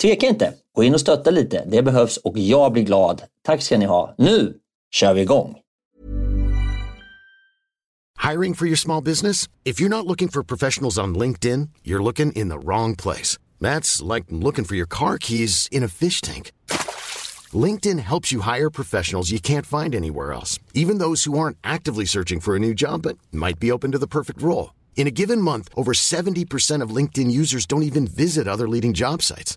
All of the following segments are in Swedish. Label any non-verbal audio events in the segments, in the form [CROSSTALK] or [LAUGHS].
tveka inte. Gå in och stötta lite. Det behövs och jag blir glad. Tack ska ni ha. Nu kör vi igång! Hiring for your small business? If you're not looking for professionals on LinkedIn, you're looking in the wrong place. That's like looking for your car keys in a fish tank. LinkedIn helps you hire professionals you can't find anywhere else, even those who aren't actively searching for a new job but might be open to the perfect role. In a given month, over 70% of LinkedIn users don't even visit other leading job sites.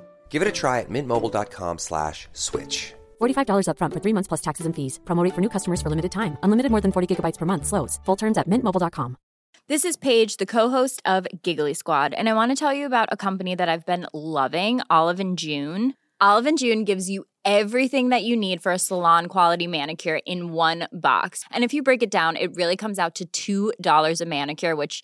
Give it a try at mintmobile.com slash switch. $45 upfront for three months plus taxes and fees. Promo rate for new customers for limited time. Unlimited more than 40 gigabytes per month. Slows. Full terms at mintmobile.com. This is Paige, the co-host of Giggly Squad, and I want to tell you about a company that I've been loving, Olive and June. Olive and June gives you everything that you need for a salon quality manicure in one box. And if you break it down, it really comes out to $2 a manicure, which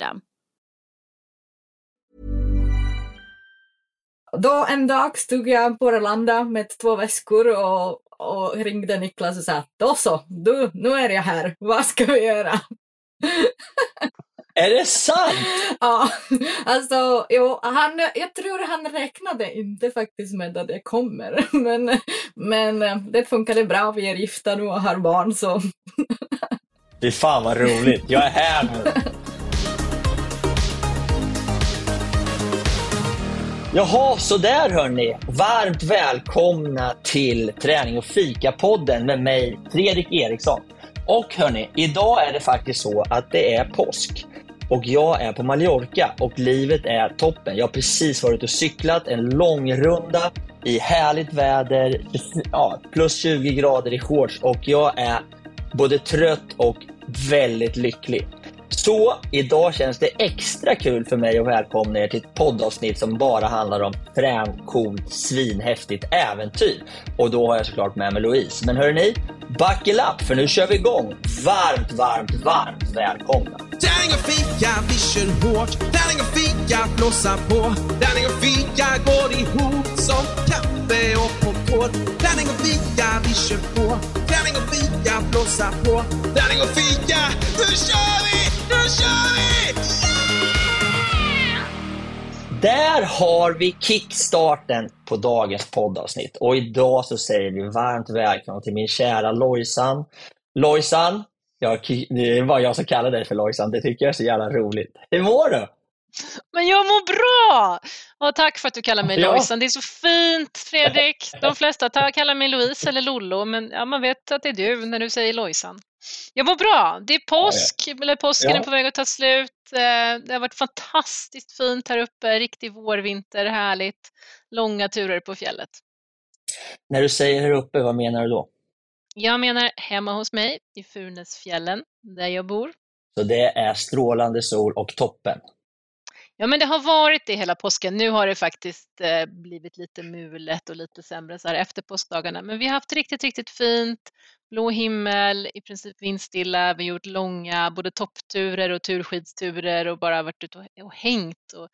Då en dag stod jag på Arlanda med två väskor och, och ringde Niklas och sa då så, du, nu är jag här, vad ska vi göra? Är det sant? [LAUGHS] ja, alltså jo, han, jag tror han räknade inte faktiskt med att det kommer. [LAUGHS] Men, men det funkade bra, vi är gifta nu och har barn så. Fy fan vad roligt, jag är här nu. [LAUGHS] Jaha, sådär hörni. Varmt välkomna till Träning och fika-podden med mig, Fredrik Eriksson. Och hörni, idag är det faktiskt så att det är påsk. Och jag är på Mallorca och livet är toppen. Jag har precis varit och cyklat en lång runda i härligt väder, ja, plus 20 grader i shorts och jag är både trött och väldigt lycklig. Så idag känns det extra kul för mig att välkomna er till ett poddavsnitt som bara handlar om frän, coolt, svinhäftigt äventyr. Och då har jag såklart med mig Louise. Men hörni, buckle up för nu kör vi igång. Varmt, varmt, varmt välkomna! Tärning och fika, vi kör hårt. Tärning och fika, blåsa på. Tärning och fika går ihop som kaffe och popcorn. Tärning och fika, vi kör på. Tärning och fika, blåsa på. Tärning och fika, nu kör vi! Nu kör vi! Där har vi kickstarten på dagens poddavsnitt. Och idag så säger vi varmt välkomna till min kära Lojsan. Lojsan, jag, det var jag som kallade dig för Lojsan. Det tycker jag är så jävla roligt. Hur mår du? Men jag mår bra! Och tack för att du kallar mig ja. Lojsan. Det är så fint, Fredrik. De flesta kallar mig Louise eller Lollo, men ja, man vet att det är du när du säger Lojsan. Jag mår bra. Det är påsk, ja, ja. eller påsken är på väg att ta slut. Eh, det har varit fantastiskt fint här uppe. Riktig vårvinter, härligt. Långa turer på fjället. När du säger här uppe, vad menar du då? Jag menar hemma hos mig i Furnesfjällen, där jag bor. Så det är strålande sol och toppen. Ja, men det har varit det hela påsken. Nu har det faktiskt eh, blivit lite mulet och lite sämre så här efter påskdagarna. Men vi har haft riktigt, riktigt fint. Blå himmel, i princip vindstilla. Vi har gjort långa både toppturer och turskidsturer och bara varit ute och, och hängt och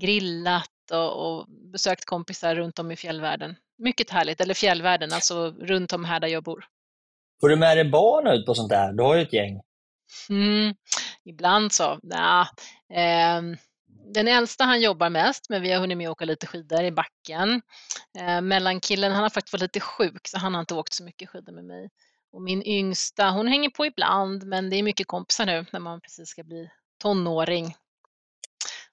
grillat och, och besökt kompisar runt om i fjällvärlden. Mycket härligt, eller fjällvärlden, alltså runt om här där jag bor. Får du med dig barn ut på sånt där? Du har ju ett gäng. Mm, ibland så. Nah, eh, den äldsta han jobbar mest, men vi har hunnit med att åka lite skidor i backen. Eh, mellankillen han har faktiskt varit lite sjuk så han har inte åkt så mycket skidor med mig. Och min yngsta hon hänger på ibland men det är mycket kompisar nu när man precis ska bli tonåring.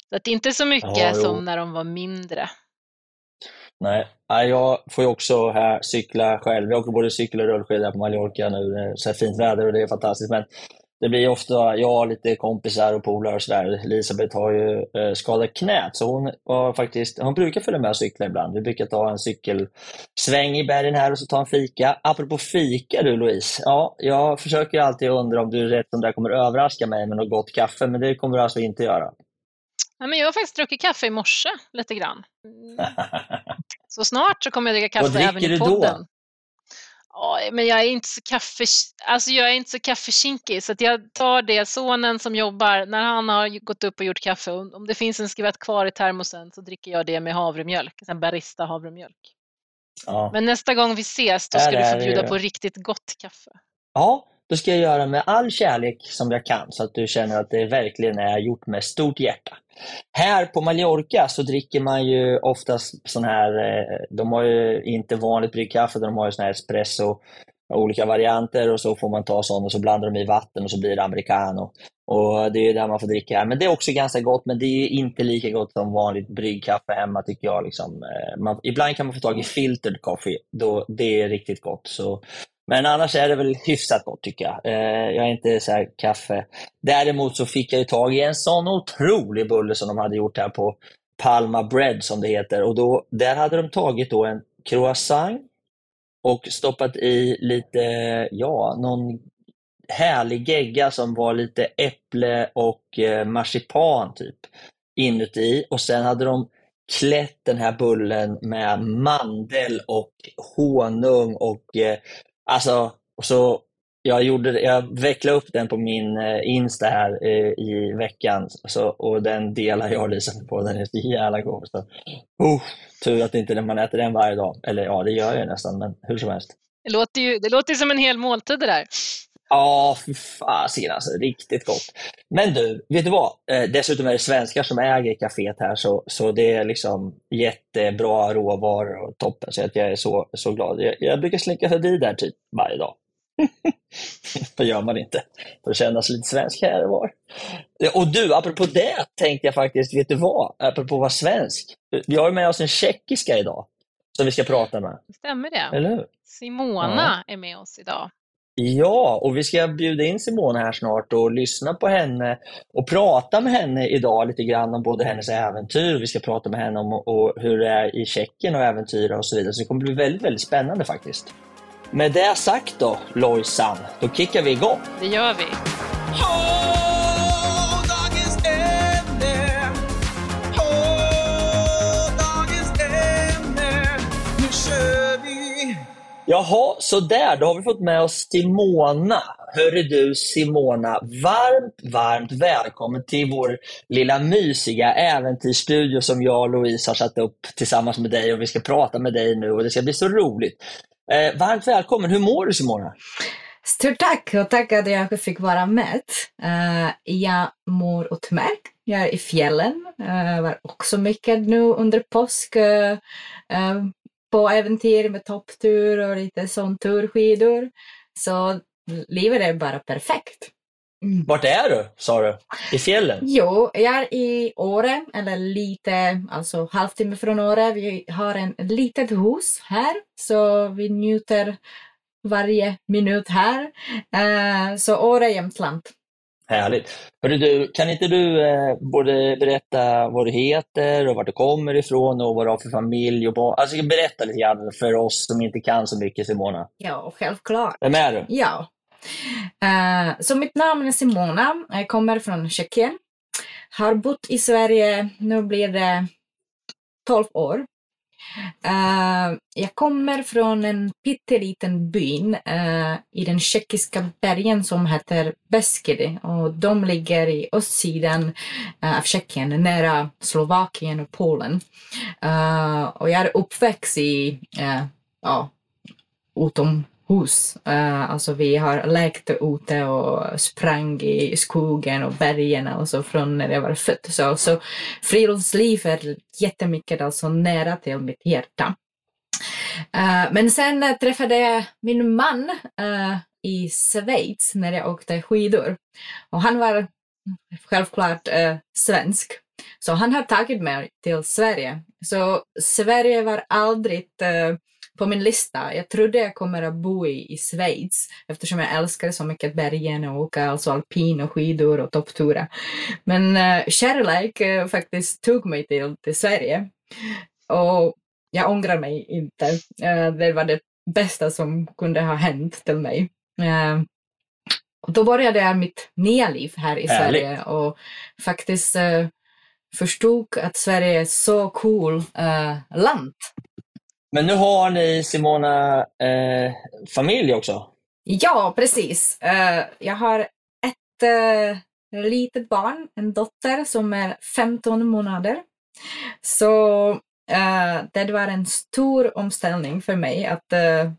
Så att det är inte så mycket Ja, som när de var mindre. Nej, jag får ju också här cykla själv. Jag åker både cykel och rullskidor på Mallorca nu. Det är så fint väder och det är fantastiskt. Men det blir ofta jag och lite kompisar och polare och sådär. Elisabeth har ju eh, skadat knät så hon, har faktiskt, hon brukar följa med och cykla ibland. Vi brukar ta en cykelsväng i bergen här och så ta en fika. Apropå fika du Louise. Ja, jag försöker alltid undra om du är rätt som där kommer överraska mig med något gott kaffe, men det kommer du alltså inte göra. Ja, men jag har faktiskt druckit kaffe i morse lite grann. [LAUGHS] Så snart så kommer jag dricka kaffe även dricker i du då? Ja, men jag är inte så kaffe, alltså jag är inte så kaffekinkig så jag tar det, sonen som jobbar, när han har gått upp och gjort kaffe, om det finns en skvätt kvar i termosen så dricker jag det med havremjölk, en barista havremjölk. Ja. Men nästa gång vi ses då ska du få bjuda på riktigt gott kaffe. Ja, då ska jag göra med all kärlek som jag kan så att du känner att det verkligen är gjort med stort hjärta. Här på Mallorca så dricker man ju oftast sån här, eh, de har ju inte vanligt bryggkaffe, de har ju sån här espresso, olika varianter och så får man ta sån och så blandar de i vatten och så blir det americano. Och det är det där man får dricka här. Men det är också ganska gott, men det är inte lika gott som vanligt bryggkaffe hemma tycker jag. Liksom. Eh, man, ibland kan man få tag i filtered coffee, då, det är riktigt gott. Så men annars är det väl hyfsat gott tycker jag. Eh, jag är inte så här kaffe. Däremot så fick jag ju tag i en sån otrolig bulle som de hade gjort här på Palma Bread som det heter. Och då, där hade de tagit då en croissant och stoppat i lite, ja, någon härlig gegga som var lite äpple och eh, marsipan typ inuti. Och sen hade de klätt den här bullen med mandel och honung och eh, alltså, och så jag, gjorde, jag vecklade upp den på min eh, Insta här eh, i veckan så, och den delar jag och Lisa på. Den är så jävla god. Så, uh, tur att inte man äter den varje dag. Eller ja, det gör jag nästan, men hur som helst. Det låter ju det låter som en hel måltid det där. Ja, fy fasiken alltså. Riktigt gott. Men du, vet du vad? Eh, dessutom är det svenskar som äger kaféet här, så, så det är liksom jättebra råvaror och toppen. Så att jag är så, så glad. Jag, jag brukar slinka förbi där typ varje dag. [LAUGHS] Vad gör man inte? För känna sig lite svensk här och var. Och du, apropå det tänkte jag faktiskt, vet du vad? Apropå att vara svensk. Vi har med oss en tjeckiska idag, som vi ska prata med. Stämmer det? Eller hur? Simona är med oss idag. Ja, och vi ska bjuda in Simone här snart och lyssna på henne och prata med henne idag lite grann om både hennes äventyr, vi ska prata med henne om och hur det är i Tjeckien och äventyra och så vidare. Så det kommer bli väldigt, väldigt spännande faktiskt. Med det sagt då, Lojsan, då kickar vi igång. Det gör vi. Jaha, så där, då har vi fått med oss Simona. Hörru du Simona, varmt, varmt välkommen till vår lilla mysiga äventyrsstudio som jag och Louise har satt upp tillsammans med dig och vi ska prata med dig nu och det ska bli så roligt. Eh, varmt välkommen, hur mår du Simona? Stort tack och tack att jag fick vara med. Uh, jag mår utmärkt. Jag är i fjällen. Uh, var också mycket nu under påsk Uh, på äventyr med topptur och lite sån turskidor. Så livet är bara perfekt. Mm. Vart är du, sa du? I fjällen? Jo, jag är i Åre, eller lite, alltså halvtimme från Åre. Vi har en litet hus här, så vi njuter varje minut här. Eh, så Åre, Jämtland. Härligt. Hörru du, kan inte du eh, både berätta vad du heter och vart du kommer ifrån och vad du har för familj och barn? Alltså berätta lite grann för oss som inte kan så mycket Simona. Ja, självklart. Vem är du? Ja. Uh, så mitt namn är Simona, jag kommer från Tjeckien. Har bott i Sverige, nu blir det 12 år. Uh, jag kommer från en pytteliten by uh, eh, i den tjeckiska bergen som heter Beskidi och de ligger i östsidan uh, av Tjeckien, nära Slovakien och Polen. och jag är uppväxt i, ja, utom hus. Uh, eh, alltså vi har lekt ute och sprang i skogen och bergen alltså från när jag var född. Så, så friluftsliv är jättemycket alltså nära till mitt hjärta. Uh, men sen uh, träffade jag min man uh, i Schweiz när jag åkte skidor. Och han var självklart svensk. Så han har tagit mig till Sverige. Så Sverige var aldrig på min lista. Jag trodde jag kommer att bo i, i Schweiz eftersom jag älskar så mycket bergen och åka alltså alpin och skidor och toppturer. Men uh, kärlek uh, faktiskt tog mig till, till Sverige. Och jag ångrar mig inte. Uh, det var det bästa som kunde ha hänt till mig. Uh, och då började jag mitt nya liv här i Härligt. Sverige och faktiskt uh, förstod att Sverige är så cool uh, land. Men nu har ni, Simona, eh, familj också? Ja, precis. Eh, jag har ett eh, litet barn, en dotter som är 15 månader. Så eh, det var en stor omställning för mig att eh,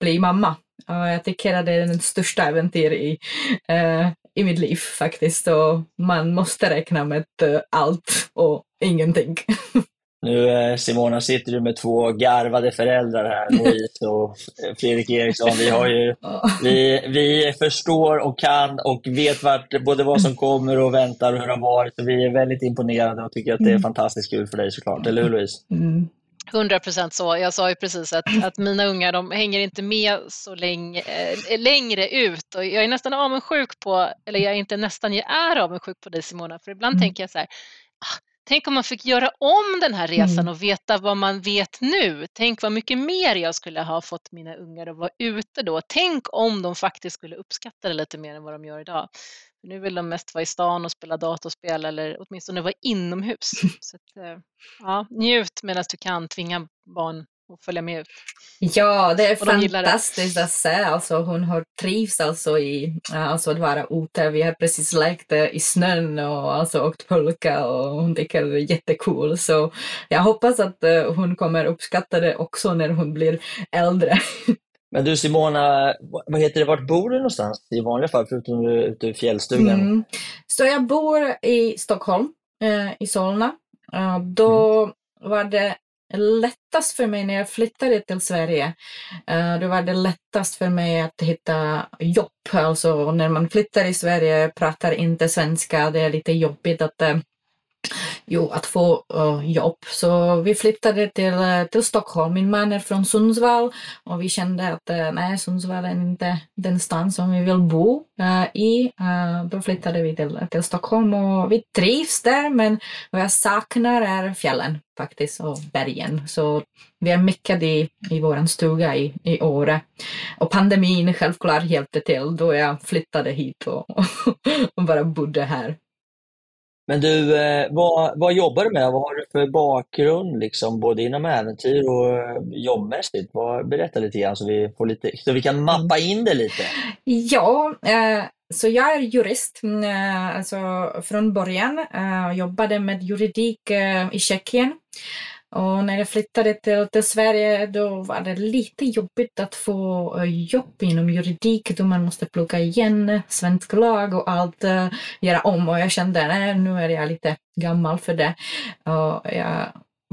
bli mamma. jag tycker att det är den största äventyr i, eh, i mitt liv faktiskt. Och man måste räkna med eh, allt och ingenting. [LAUGHS] Nu eh, Simona sitter du med två garvade föräldrar här, [LAUGHS] Louise och Fredrik Eriksson. Vi, har ju, vi, vi förstår och kan och vet vart, både vad som kommer och väntar och hur det har varit. Vi är väldigt imponerade och tycker att det är mm. fantastiskt kul för dig såklart. Eller hur Louise? Mm. 100 procent så. Jag sa ju precis att, att mina ungar de hänger inte med så länge, äh, längre ut och jag är nästan avundsjuk på, eller jag är inte nästan, jag är avundsjuk på dig Simona, för ibland mm. tänker jag så här, ah, Tänk om man fick göra om den här resan mm. och veta vad man vet nu. Tänk vad mycket mer jag skulle ha fått mina ungar att vara ute då. Tänk om de faktiskt skulle uppskatta det lite mer än vad de gör idag. För nu vill de mest vara i stan och spela datorspel eller åtminstone vara inomhus. [LAUGHS] Så att, eh, ja, njut medan du kan, tvinga barn och följa med ut. Ja, det är fantastiskt det. att se. Alltså, hon har trivs alltså i alltså, att vara ute. Vi har precis lekt i snön och alltså, åkt pulka och hon tycker det är jättekul. Så jag hoppas att uh, hon kommer uppskatta det också när hon blir äldre. [LAUGHS] Men du Simona, vad heter det, vart bor du någonstans i vanliga fall förutom ute i fjällstugan? Mm. Så jag bor i Stockholm, eh, i Solna. Uh, då mm. var det lättast för mig när jag flyttade till Sverige, eh, då var det lättast för mig att hitta jobb. Alltså när man flyttar i Sverige pratar inte svenska, det är lite jobbigt att eh, jo, att få uh, jobb. Så vi flyttade till, eh, till Stockholm. Min man är från Sundsvall och vi kände att uh, nej, Sundsvall är inte den stan som vi vill bo i. då flyttade vi till, till Stockholm och vi trivs där men vad jag saknar är fjällen faktiskt och bergen. Så vi är mycket i, i vår stuga i, i Åre. Och pandemin självklart hjälpte till då jag flyttade hit och, [LAUGHS] och bara bodde här. Men du, eh, vad, vad jobbar du med? Vad har du för bakgrund, liksom, både inom äventyr och eh, jobbmässigt? Vad, berätta lite grann så vi, får lite, så vi kan mappa in det lite. Ja, eh, så jag är jurist. Eh, alltså från början eh, jobbade med juridik eh, i Tjeckien. Och när jag flyttade till, till Sverige då var det lite jobbigt att få eh, jobb inom juridik då man måste plugga igen svensk lag och allt uh, göra om och jag kände nej nu är jag lite gammal för det. Och jag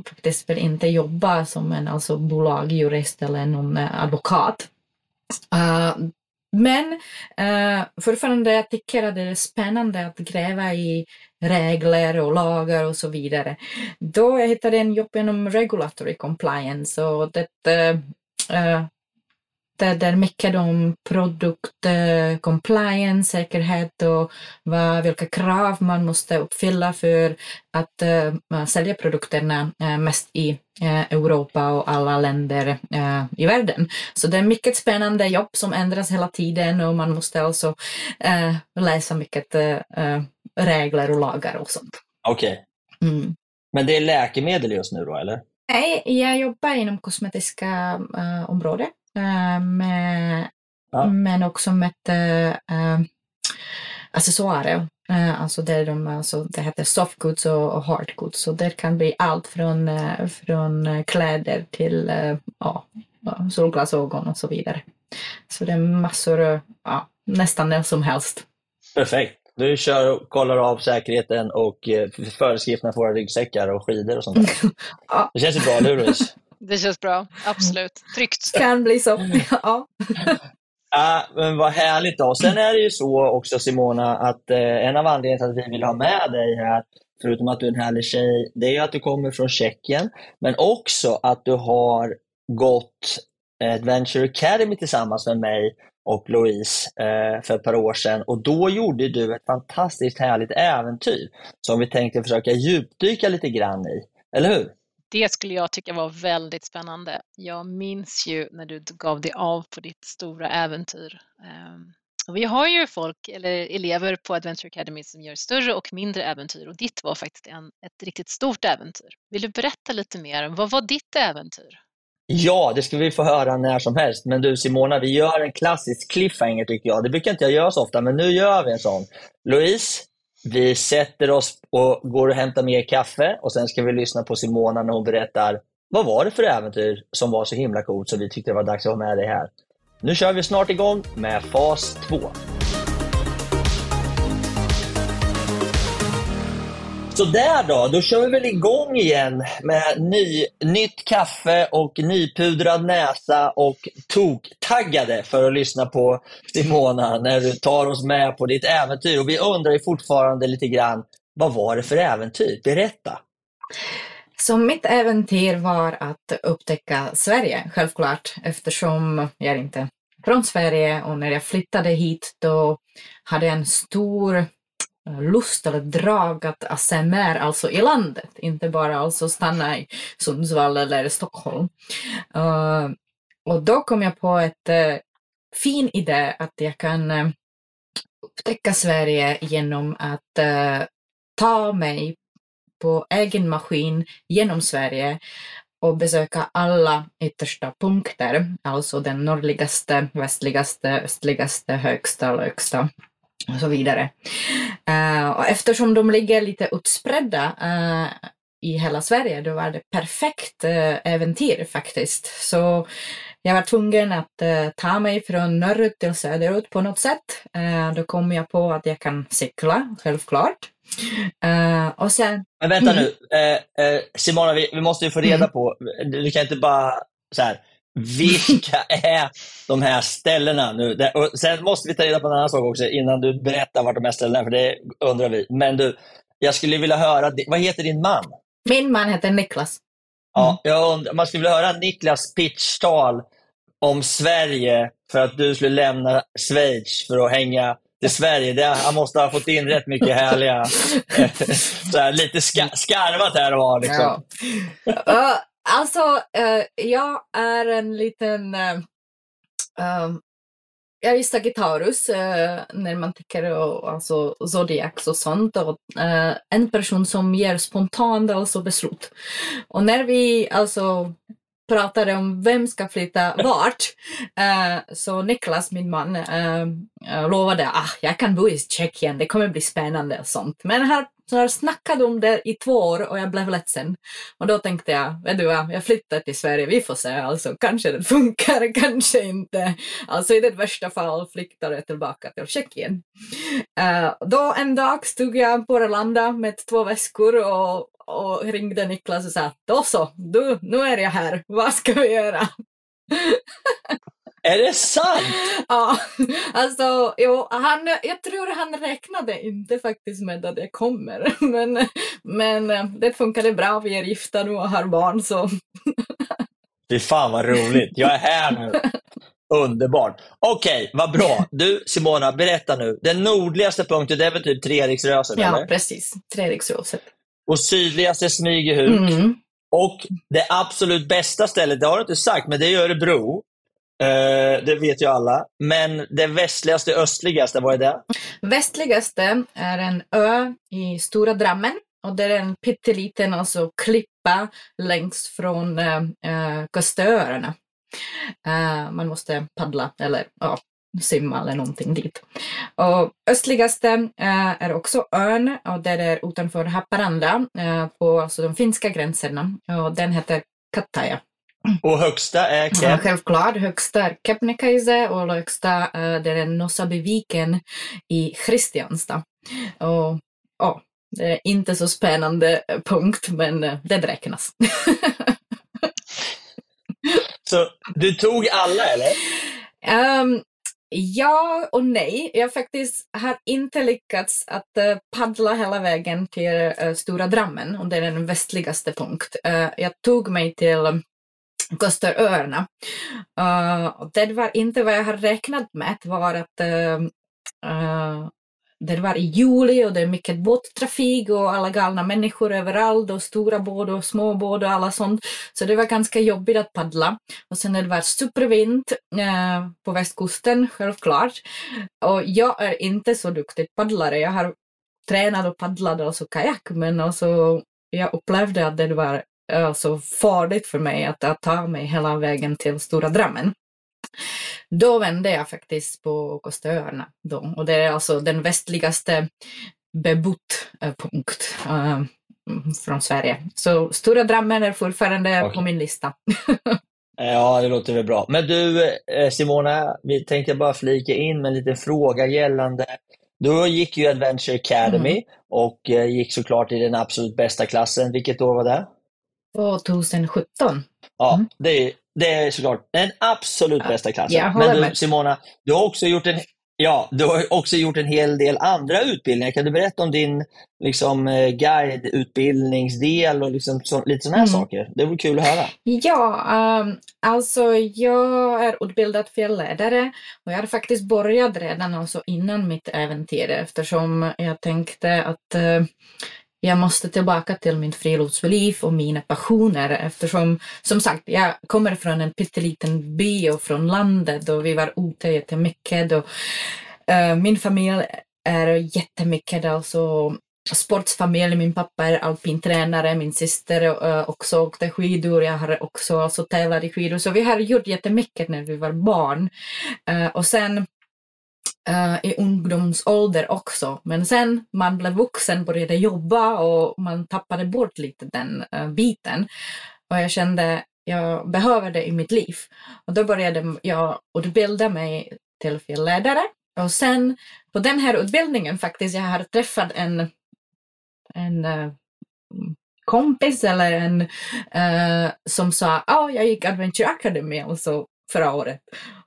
faktiskt vill inte jobba som en alltså, bolagjurist eller någon eh, advokat. Uh, men eh, fortfarande jag tycker att det är spännande att gräva i regler och lagar och så vidare. Då jag hittade en jobb inom regulatory compliance och det eh, eh det är mycket om produkt eh, compliance, säkerhet och vad, vilka krav man måste uppfylla för att uh, sälja produkterna uh, mest i uh, Europa och alla länder i världen. Så det är mycket spännande jobb som ändras hela tiden och man måste alltså läsa mycket regler och lagar och sånt. Okej. Okay. Mm. Men det är läkemedel just nu då, eller? Nej, jag jobbar inom kosmetiska området. Uh, med, ja. Men också med uh, accessoarer. Uh, alltså det, de, alltså det heter soft goods och, och hard goods. Så det kan bli allt från, från kläder till uh, solglasögon och så vidare. Så det är massor, ja, nästan det som helst. Perfekt. Du kör och kollar av säkerheten och eh, föreskrifterna för våra ryggsäckar och skidor och sånt där. [LAUGHS] ja. Det känns ju bra, eller hur Louise? Det känns bra, absolut. Tryggt. Kan bli så, [LAUGHS] ja. Ja, men vad härligt då. Sen är det ju så också Simona att eh, en av anledningarna till att vi vill ha med dig här, förutom att du är en härlig tjej, det är att du kommer från Tjeckien, men också att du har gått Adventure Academy tillsammans med mig och Louise eh, för ett par år sedan och då gjorde du ett fantastiskt härligt äventyr som vi tänkte försöka djupdyka lite grann i, eller hur? Det skulle jag tycka var väldigt spännande. Jag minns ju när du gav dig av på ditt stora äventyr. Ehm, och vi har ju folk, eller elever på Adventure Academy som gör större och mindre äventyr och ditt var faktiskt en, ett riktigt stort äventyr. Vill du berätta lite mer? Vad var ditt äventyr? Ja, det ska vi få höra när som helst. Men du Simona, vi gör en klassisk cliffhanger tycker jag. Det brukar inte jag göra så ofta, men nu gör vi en sån. Louise, vi sätter oss och går och hämtar mer kaffe och sen ska vi lyssna på Simona när hon berättar vad var det för äventyr som var så himla coolt så vi tyckte det var dags att ha med dig här. Nu kör vi snart igång med fas 2. Så där då, då kör vi väl igång igen med ny, nytt kaffe och nypudrad näsa och tok-taggade för att lyssna på Simona när du tar oss med på ditt äventyr. Och vi undrar ju fortfarande lite grann, vad var det för äventyr? Berätta! Så mitt äventyr var att upptäcka Sverige, självklart, eftersom jag är inte från Sverige och när jag flyttade hit då hade jag en stor Eh, lust eller drag att ASMR alltså i landet, inte bara alltså stanna i Sundsvall eller Stockholm. Uh, och då kom jag på ett uh, fin idé att jag kan uh, upptäcka Sverige genom att uh, ta mig på egen maskin genom Sverige och besöka alla yttersta punkter, alltså den nordligaste, västligaste, östligaste, högsta, lägsta och så vidare. Uh, och eftersom de ligger lite utspridda uh, i hela Sverige, då var det perfekt uh, äventyr faktiskt. Så jag var tvungen att ta mig från norrut till söderut på något sätt. då kom jag på att jag kan cykla, självklart. och sen... Men vänta nu, mm. Simona, vi, vi, måste ju få reda mm. på, du kan inte bara så här, vilka är de här ställena nu? Och sen måste vi ta reda på en annan sak också innan du berättar vart de här ställena är, för det undrar vi. Men du, jag skulle vilja höra, vad heter din man? Min man heter Niklas. Mm. Ja, undrar, man skulle vilja höra Niklas pitchtal om Sverige för att du skulle lämna Schweiz för att hänga till Sverige. Det, han måste ha fått in rätt mycket härliga, [LAUGHS] [LAUGHS] så här, lite ska, skarvat här och var. Liksom. Ja. Alltså, uh, jag är en liten... Uh, um, jag är Sagittarius uh, eh, när man tänker och, alltså, zodiacs och sånt. Och, uh, en person som ger spontant alltså, beslut. Och när vi alltså pratade om vem ska flytta vart. Uh, så Niklas, min man, uh, lovade att ah, jag kan bo i Tjeckien, det kommer bli spännande och sånt. Men här så jag snackade om det i två år och jag blev ledsen. Och då tänkte jag, vet du vad, jag flyttar till Sverige, vi får se, alltså kanske det [LAUGHS] funkar, kanske inte. Alltså i det värsta fall flyttar jag tillbaka till Tjeckien. Uh, då en dag stod jag på Arlanda med två väskor och, och ringde Niklas och sa, då så, du, nu är jag här, vad ska vi göra? [LAUGHS] Är det sant? [LAUGHS] Ja, alltså jo, han, jag tror han räknade inte faktiskt med att det kommer. [LAUGHS] Men, men eh, det funkade bra, vi är gifta nu och har barn så. Fy fan vad roligt, jag är här nu. Underbart. Okej, vad bra. Du Simona, berätta nu. Den nordligaste punkten, det är väl typ Treriksröset, Ja, eller? precis. Treriksröset. Och sydligaste Smygehuk. Mm. Och det absolut bästa stället, det har du inte sagt, men det är Örebro. Uh, det vet ju alla. Men det västligaste, östligaste, vad är det? Västligaste är en ö i Stora Drammen och det är en pytteliten alltså, klippa längst från eh, eh, uh, Kastöarna. Uh, man måste paddla eller uh, simma eller någonting dit. Och östligaste uh, är också ön och det är utanför Haparanda på alltså, de finska gränserna och den heter Kattaja. Och högsta är Ja, Keb. självklart. Högsta är Kebnekaise och lägsta eh, det är Nossabyviken i Kristianstad. Och ja, det är inte så spännande punkt, men eh, det räknas. [LAUGHS] Så du tog alla, eller? Ehm, ja och nej. Jag faktiskt har inte lyckats att eh, paddla hela vägen till eh, Stora Drammen och det är den västligaste punkt. Eh, jag tog mig till Kosteröarna. Uh, eh, det var inte vad jag har räknat med, det var att uh, det var i juli och det är mycket båttrafik och alla galna människor överallt och stora båtar och små båtar och alla sånt. Så det var ganska jobbigt att paddla. Och sen det var supervind uh, på västkusten, självklart. Och jag är inte så duktig paddlare. Jag har tränat och paddlat alltså kajak, men alltså jag upplevde att det var alltså farligt för mig att, att ta mig hela vägen till Stora Drammen. Då vände jag faktiskt på Kosteröarna då och det är alltså den västligaste bebott eh, punkt uh, från Sverige. Så Stora Drammen är fortfarande Okej. på min lista. [LAUGHS] Ja, det låter väl bra. Men du eh, Simona, vi tänkte bara flika in med en liten fråga gällande du gick ju Adventure Academy Mm. och eh, gick såklart i den absolut bästa klassen. Vilket år var det? 2017. Ja, Mm. det, är, det är såklart den absolut Ja, bästa klassen. Men du. Simona, du har också gjort en Ja, du har också gjort en hel del andra utbildningar. Kan du berätta om din liksom, eh, guideutbildningsdel och liksom så, lite sådana här Mm. saker? Det vore kul att höra. Ja, ehm, alltså jag är utbildad fjällledare och jag hade faktiskt börjat redan alltså innan mitt äventyr eftersom jag tänkte att eh, jag måste tillbaka till mitt friluftsliv och mina passioner eftersom som sagt jag kommer från en pytteliten by och från landet och vi var ute jättemycket och eh, min familj är jättemycket alltså sportsfamilj. Min pappa är alpintränare, min syster uh, också åkte skidor, jag har också alltså, tävlat i skidor. Så vi har gjort jättemycket när vi var barn. Eh, och sen uh, i ungdomsålder också. Men sen man blev vuxen, började jobba och man tappade bort lite den uh, biten. Och jag kände jag behöver det i mitt liv. Och då började jag utbilda mig till fjällledare. Och sen på den här utbildningen faktiskt, jag har träffat en, en uh, kompis eller en uh, som sa att jag gick Adventure Academy alltså förra året.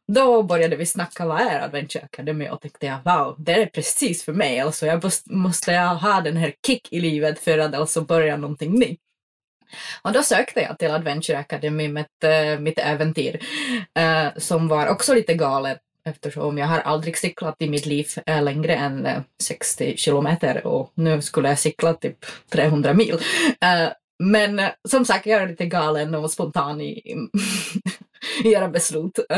Då började vi snacka vad är Adventure Academy och tänkte jag wow, det är precis för mig. Alltså jag måste, måste ha den här kick i livet för att alltså börja någonting nytt. Och då sökte jag till Adventure Academy med äh, mitt äventyr äh, som var också lite galet eftersom jag har aldrig cyklat i mitt liv äh, längre än eh, 60 kilometer och nu skulle jag cykla typ 300 mil. Men eh, som sagt, jag är lite galen och spontan i, [LAUGHS] i era beslut. [LAUGHS]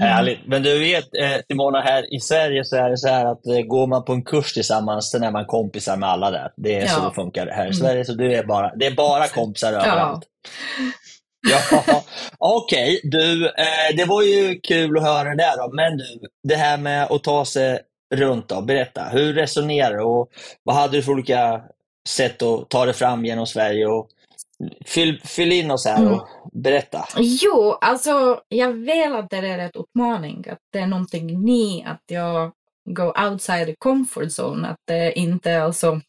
Härligt. Men du vet, eh, Simona, här i Sverige så är det så här att eh, går man på en kurs tillsammans, sen är man kompisar med alla där. Det är så Ja. det funkar här i Mm. Sverige. Så du är bara, det är bara [LAUGHS] kompisar överallt. Ja, okej. Du, eh, det var ju kul att höra det där då. Men du, det här med att ta sig runt då. Berätta, hur resonerar du och vad hade du för olika sätt att ta dig fram genom Sverige? Och fyll, fyll in oss här och berätta. Jo, alltså jag vill att det är en utmaning, att det är någonting ny, att jag går outside the comfort zone, att det inte är alltså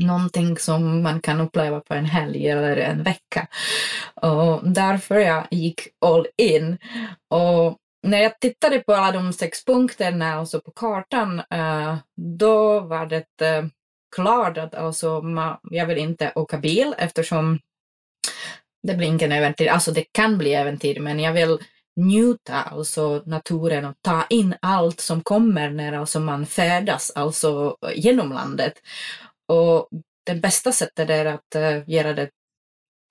någonting som man kan uppleva på en helg eller en vecka. Och därför jag gick all in. Och när jag tittade på alla de sex punkterna och så på kartan, eh, då var det eh, klart att alltså, ma- jag vill inte åka bil eftersom det blir ingen äventyr. Alltså det kan bli äventyr, men jag vill njuta alltså naturen och ta in allt som kommer när alltså man färdas alltså genom landet. Och det bästa sättet är att uh, göra det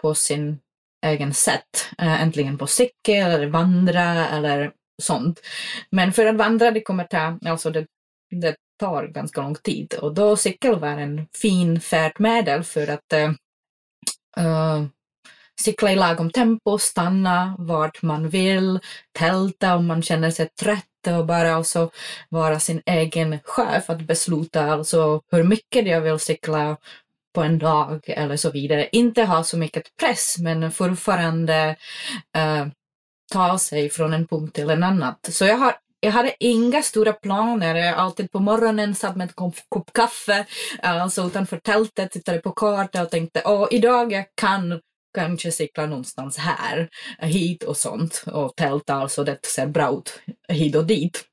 på sin egen sätt. Uh, äntligen på cykel eller vandra eller sånt. Men för att vandra det kommer ta, alltså det, det tar ganska lång tid och då cykel var en fin färdmedel för att uh, cykla i lagom tempo, stanna vart man vill, tälta om man känner sig trött och bara alltså vara sin egen chef att besluta alltså hur mycket jag vill cykla på en dag eller så vidare. Inte ha så mycket press men fortfarande uh, ta sig från en punkt till en annan. Så jag har jag hade inga stora planer. Jag alltid på morgonen satt med en kopp, kaffe eh, alltså utanför tältet, tittade på kartan och tänkte åh, idag jag kan kanske cykla någonstans här, hit och sånt och tälta, alltså det ser bra ut hit och dit.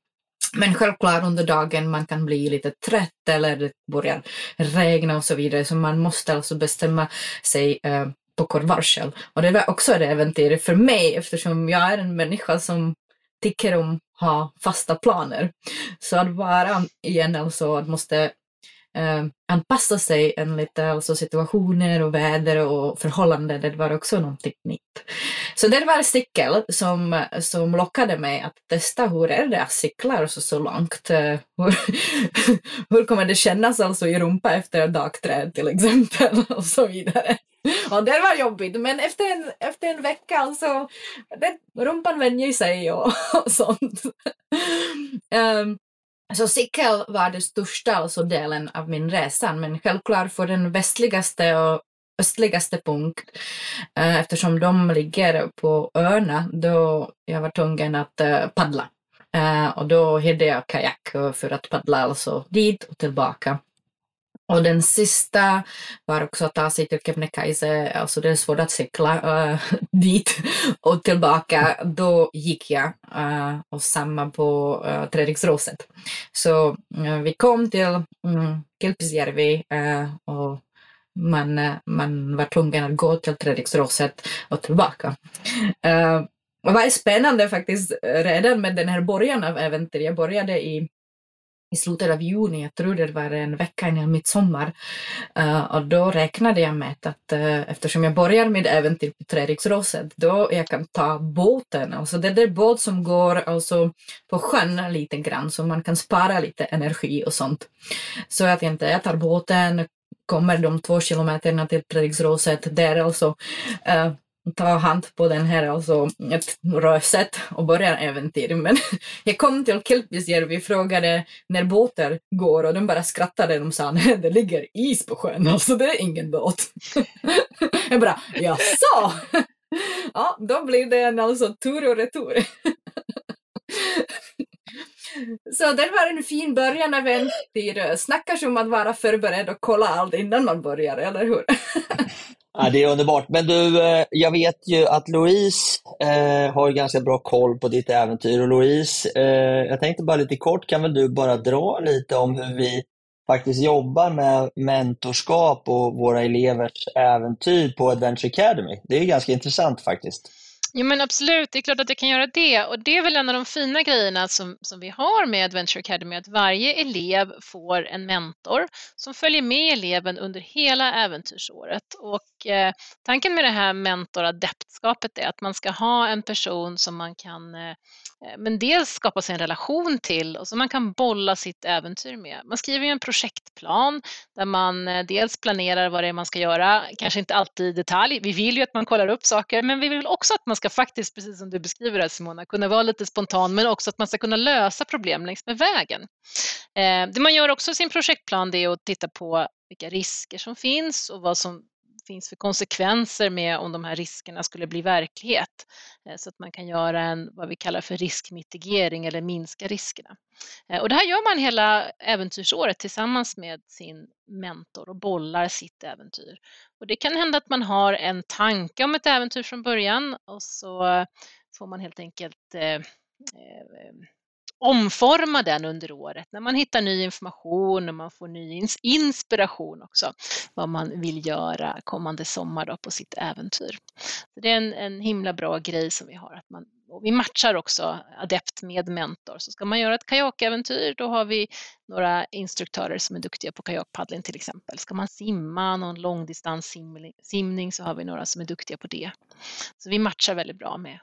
Men självklart under dagen man kan bli lite trött eller det börjar regna och så vidare så man måste alltså bestämma sig eh, på kort varsel. Och det var också ett äventyr för mig eftersom jag är en människa som tycker om ha fasta planer. Så att vara igen alltså att måste eh, anpassa sig enligt alltså situationer och väder och förhållanden, det var också någonting nytt. Så det var en cykel som, som lockade mig att testa hur är det att cykla så, så långt. Eh, hur, [LAUGHS] hur kommer det kännas alltså i rumpa efter ett dagträd till exempel [LAUGHS] och så vidare. Och det var jobbigt, men efter en, efter en vecka alltså, det, rumpan vänjer sig och, [LAUGHS] och sånt. Um, Alltså, så cykel var den största alltså delen av min resa, men självklart för den västligaste och östligaste punkt, eh, eftersom de ligger på öarna, då jag var tvungen att eh, paddla. Eh, och då hyrde jag kajak för att paddla alltså dit och tillbaka. Och den sista var också att ta sig till Kebnekaise, alltså det är svårt att cykla äh, [LAUGHS] dit och tillbaka. Då gick jag äh, och samma på äh, Treriksråset. Så äh, vi kom till um, mm, Kilpisjärvi och man, man var tvungen att gå till Treriksråset och tillbaka. Det var spännande faktiskt redan med den här början av äventyret. Jag började i i slutet av juni, jag tror det var en vecka innan midsommar. Uh, och då räknade jag med att uh, eftersom jag börjar med äventyr på Treriksråset, då jag kan ta båten, alltså det är båt som går alltså på sjön lite grann så man kan spara lite energi och sånt. Så jag tänkte jag tar båten, kommer de två kilometerna till Treriksråset, där alltså uh, ta hand på den här alltså ett röset och börja äventyr. Men [LAUGHS] jag kom till Kilpisjärvi och frågade när båtar går och de bara skrattade. De sa nej, det ligger is på sjön, [LAUGHS] alltså det är ingen båt. [LAUGHS] Jag bara jaså? Ja, då blir det en alltså tur och retur. Så det var en fin början av en tid. Snackar om att vara förberedd och kolla allt innan man börjar, eller hur? [LAUGHS] Ja, det är underbart. Men du, eh, jag vet ju att Louise eh, har ganska bra koll på ditt äventyr. Och Louise, eh, jag tänkte bara lite kort, kan väl du bara dra lite om hur vi faktiskt jobbar med mentorskap och våra elevers äventyr på Adventure Academy? Det är ganska intressant faktiskt. Jo men absolut, det är klart att det kan göra det och det är väl en av de fina grejerna som, som vi har med Adventure Academy, att varje elev får en mentor som följer med eleven under hela äventyrsåret. Och eh, tanken med det här mentoradeptskapet är att man ska ha en person som man kan eh, Eh, men dels skapa sig en relation till och som man kan bolla sitt äventyr med. Man skriver ju en projektplan där man eh, dels planerar vad det är man ska göra, kanske inte alltid i detalj. Vi vill ju att man kollar upp saker, men vi vill också att man ska ska faktiskt, precis som du beskriver det Simona, kunna vara lite spontan, men också att man ska kunna lösa problem längs med vägen. Eh, det man gör också i sin projektplan det är att titta på vilka risker som finns och vad som finns för konsekvenser med om de här riskerna skulle bli verklighet. Eh, så att man kan göra en, vad vi kallar för riskmitigering eller minska riskerna. Eh, och det här gör man hela äventyrsåret tillsammans med sin mentor och bollar sitt äventyr. Och det kan hända att man har en tanke om ett äventyr från början och så får man helt enkelt eh, eh omforma den under året när man hittar ny information och man får ny inspiration också vad man vill göra kommande sommar då på sitt äventyr. Så det är en, en himla bra grej som vi har att man Och vi matchar också adept med mentor. Så ska man göra ett kajakäventyr då har vi några instruktörer som är duktiga på kajakpaddling till exempel. Ska man simma någon långdistanssimning så har vi några som är duktiga på det. Så vi matchar väldigt bra med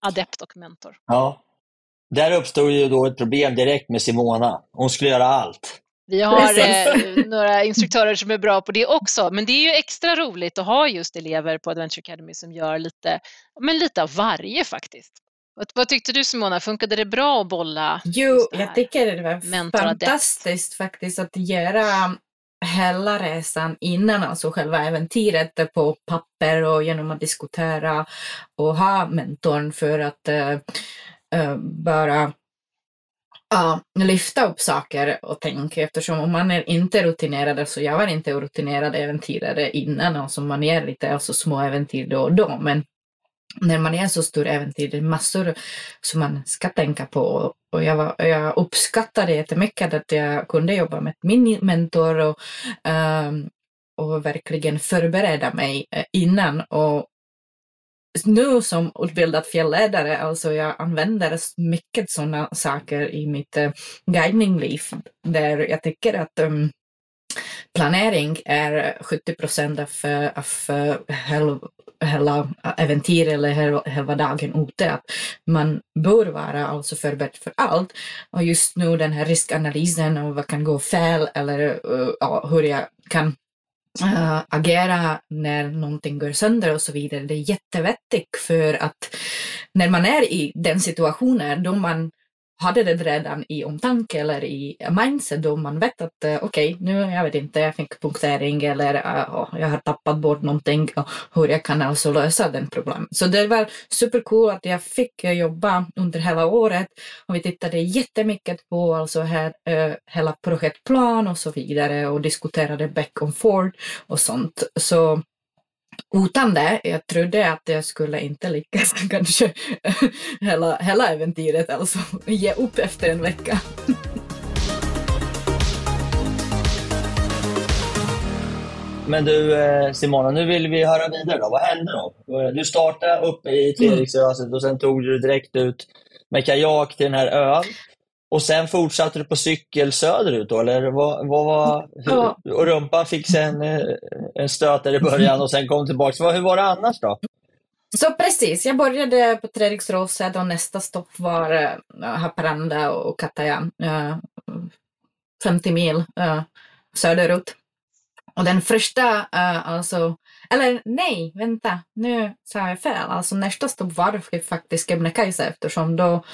adept och mentor. Ja. Där uppstod ju då ett problem direkt med Simona. Hon skulle göra allt. Vi har eh, några instruktörer som är bra på det också, men det är ju extra roligt att ha just elever på Adventure Academy som gör lite, men lite av varje faktiskt. Vad, vad tyckte du Simona, funkade det bra att bolla? Jo, jag tycker det var fantastiskt faktiskt att göra hela resan innan, alltså själva äventyret på papper och genom att diskutera och ha mentorn för att Eh, bara ja, lyfta upp saker och tänka eftersom om man är inte rutinerad, så jag var inte rutinerad äventyrare innan, alltså man är lite alltså små äventyr då och då, men när man är så stor äventyr, det är massor som man ska tänka på. Och jag, var, jag uppskattade jättemycket att jag kunde jobba med min mentor och, um, och verkligen förbereda mig eh, innan. Och nu som utbildad fjällledare, alltså jag använder mycket sådana saker i mitt uh, guidningliv där jag tycker att um, planering är 70 procent av, av uh, hela äventyr eller hela dagen ute. Att man bör vara alltså förberedd för allt. Och just nu den här riskanalysen och vad kan gå fel eller uh, hur jag kan äh, agera när någonting går sönder och så vidare. Det är jättevettigt för att när man är i den situationen då man hade det redan i omtanke eller i mindset då man vet att eh, okej, okay, nu, jag vet inte, jag fick punktering eller uh, jag har tappat bort någonting och hur jag kan alltså lösa den problemet. Så det var supercool att jag fick eh, jobba under hela året och vi tittade jättemycket på alltså här, uh, hela projektplan och så vidare och diskuterade back and forth och sånt. Så utan det, jag trodde att jag skulle inte lyckas [LAUGHS] kanske hela, hela äventyret, alltså ge upp efter en vecka. Men du eh, Simona, nu vill vi höra vidare då. Vad hände då? Du startade uppe i Treriksröset och sen tog du direkt ut med kajak till den här ön. Och sen fortsatte du på cykel söderut då, eller vad, vad var... Ja. Och rumpan fick sen eh, en stöt där i början och sen kom tillbaka. Hur var det annars då? Så precis, jag började på Treriksrosed och nästa stopp var uh, Haparanda och Kataja, uh, 50 mil uh, söderut. Och den första, alltså eller nej, vänta, nu sa jag fel. Alltså nästa stopp var faktiskt Kebnekaise eftersom då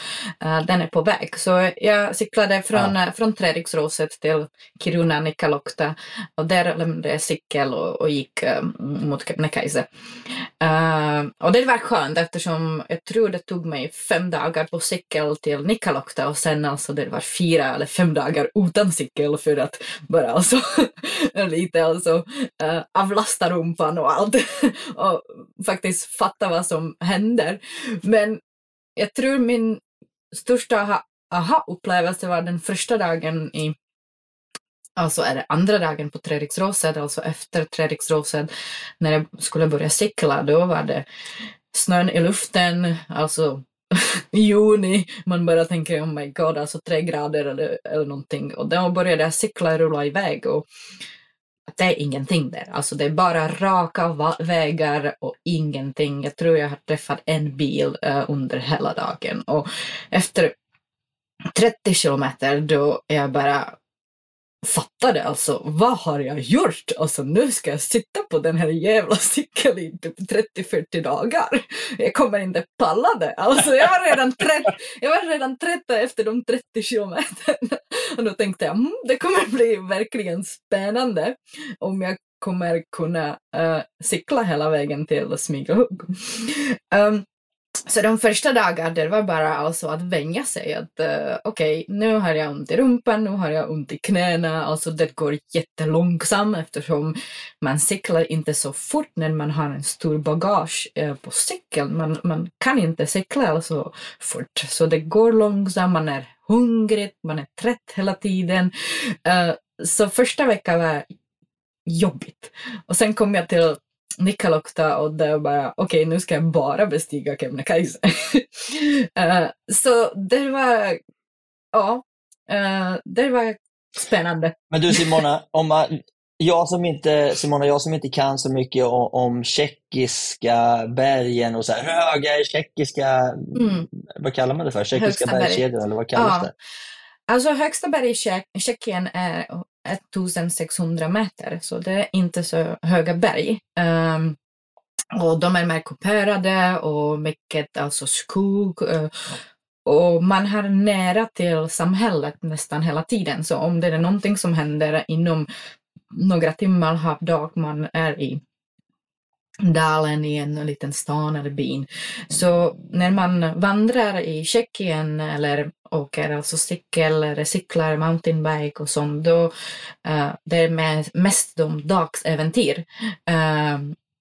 uh, den är på väg. Så jag cyklade från, ja. uh, från Treriksrosset till Kiruna Nikkaluokta och där lämnade jag cykel och, och gick uh, mot Kebnekaise. Uh, och det var skönt eftersom jag tror det tog mig fem dagar på cykel till Nikkaluokta och sen alltså det var fyra eller fem dagar utan cykel för att bara alltså [LAUGHS] lite alltså uh, avlasta rumpan och allt [LAUGHS] och faktiskt fatta vad som händer. Men jag tror min största aha-upplevelse var den första dagen i Alltså är det andra dagen på Treriksrosed, alltså efter Treriksrosed, när jag skulle börja cykla, då var det snön i luften, alltså [LAUGHS] i juni, man bara tänker oh my god, alltså tre grader eller, eller någonting. Och då började jag cykla, rulla iväg och det är ingenting där. Alltså det är bara raka vägar och ingenting. Jag tror jag har träffat en bil uh, under hela dagen och efter 30 kilometer då är jag bara fattade alltså, vad har jag gjort? Alltså nu ska jag sitta på den här jävla cykeln i typ 30-40 dagar. Jag kommer inte palla det. Alltså jag var redan trött, jag var redan trött efter de 30 kilometerna. Och då tänkte jag, mm, det kommer [LAUGHS] bli verkligen spännande om jag kommer kunna uh, cykla hela vägen till Smygehugg. Um, så de första dagarna det var bara alltså att vänja sig att uh, okej, okay, nu har jag ont i rumpan, nu har jag ont i knäna, alltså det går jättelångsamt eftersom man cyklar inte så fort när man har en stor bagage uh, på cykeln. Man, man kan inte cykla så fort, så det går långsamt, man är hungrig, man är trött hela tiden. Eh, så första veckan var jobbigt. Och sen kom jag till Nikkaluokta och det bara okej okay, nu ska jag bara bestiga Kebnekaise. [LAUGHS] Eh, så det var, ja, eh, det var spännande. Men du Simona, om man, jag som inte, Simona, jag som inte kan så mycket om, om tjeckiska bergen och så här, höga tjeckiska, mm. vad kallar man det för? Tjeckiska bergskedjor eller vad kallas ja. det? Alltså högsta berg i Tjeckien är 1600 meter, så det är inte så höga berg. Um, och de är mer kuperade och mycket alltså skog. Uh, och man har nära till samhället nästan hela tiden, så om det är någonting som händer inom några timmar halv dag man är i dalen i en liten stan eller byn. Så när man vandrar i Tjeckien eller åker alltså cykel eller cyklar mountainbike och sånt, då uh, det är mest de dagsäventyr. Uh,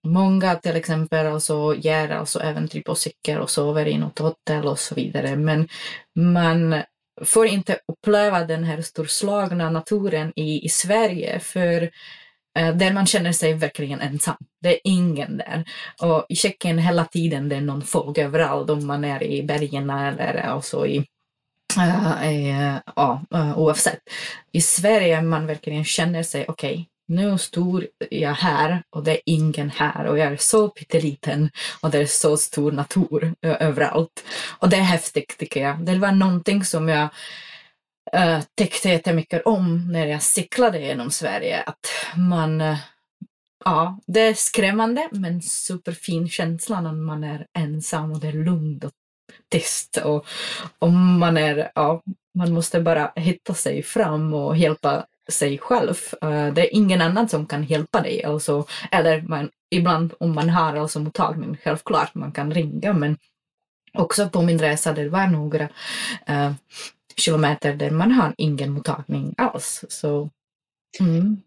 många till exempel alltså ger alltså äventyr på cykel och sover i något hotell och så vidare, men man får inte uppleva den här storslagna naturen i, i Sverige för Eh, där man känner sig verkligen ensam. Det är ingen där. Och i Tjeckien hela tiden det är någon folk överallt om man är i bergen eller alltså i Uh, uh, ja, uh, oavsett. I Sverige man verkligen känner sig, okej, okay, nu står jag här och det är ingen här och jag är så pytteliten och det är så stor natur överallt. Och det är häftigt tycker jag. Det var någonting som jag uh, tyckte jättemycket om när jag cyklade genom Sverige. Att man, uh, ja, det är skrämmande men superfin känsla när man är ensam och det är lugnt och tyst och, och man är, ja, man måste bara hitta sig fram och hjälpa sig själv. Eh, det är ingen annan som kan hjälpa dig. Alltså, eller man, ibland om man har alltså mottagning, självklart man kan ringa men också på min resa det var några eh, kilometer där man har ingen mottagning alls. Så, mm.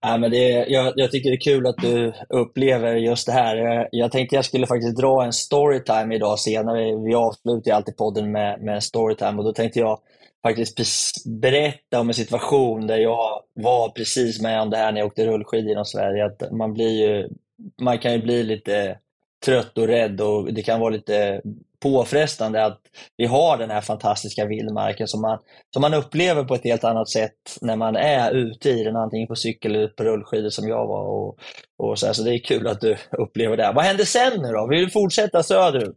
Ja, men det, jag, jag, tycker det är kul att du upplever just det här. Jag, jag tänkte jag skulle faktiskt dra en storytime idag senare. Vi avslutar alltid podden med, med en storytime och då tänkte jag faktiskt berätta om en situation där jag var precis med om det här när jag åkte rullskidor genom Sverige. Att man, blir ju, man kan ju bli lite trött och rädd och det kan vara lite påfrestande att vi har den här fantastiska vildmarken som man, som man upplever på ett helt annat sätt när man är ute i den, antingen på cykel eller på rullskidor som jag var. Och, och så, här, så det är kul att du upplever det. Vad hände sen nu då? Vill du fortsätta söderut?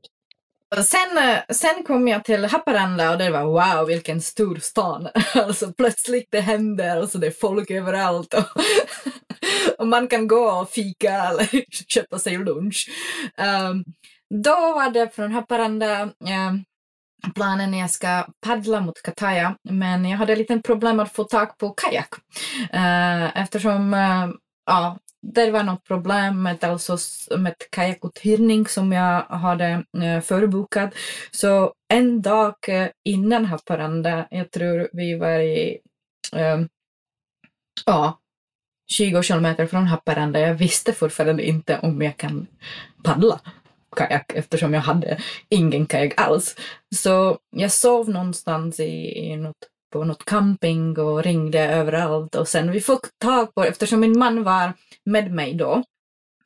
Sen, eh, sen kom jag till Haparanda och det var wow vilken stor stan. [LAUGHS] Alltså plötsligt det händer och så det är folk överallt. Och, [LAUGHS] och man kan gå och fika eller [LAUGHS] köpa sig lunch. Um, då var det från Haparanda um, planen när jag ska paddla mot Kataja, men jag hade lite problem att få tag på kajak Uh, eftersom uh, ja, det var något problem med, alltså, med kajakuthyrning som jag hade eh, förbokat. Så en dag eh, innan Haparanda, jag tror vi var i eh, ja, 20 kilometer från Haparanda, jag visste fortfarande inte om jag kan paddla kajak eftersom jag hade ingen kajak alls. Så jag sov någonstans i, i något, på något camping och ringde överallt. Och sen vi fick tag på, eftersom min man var med mig då,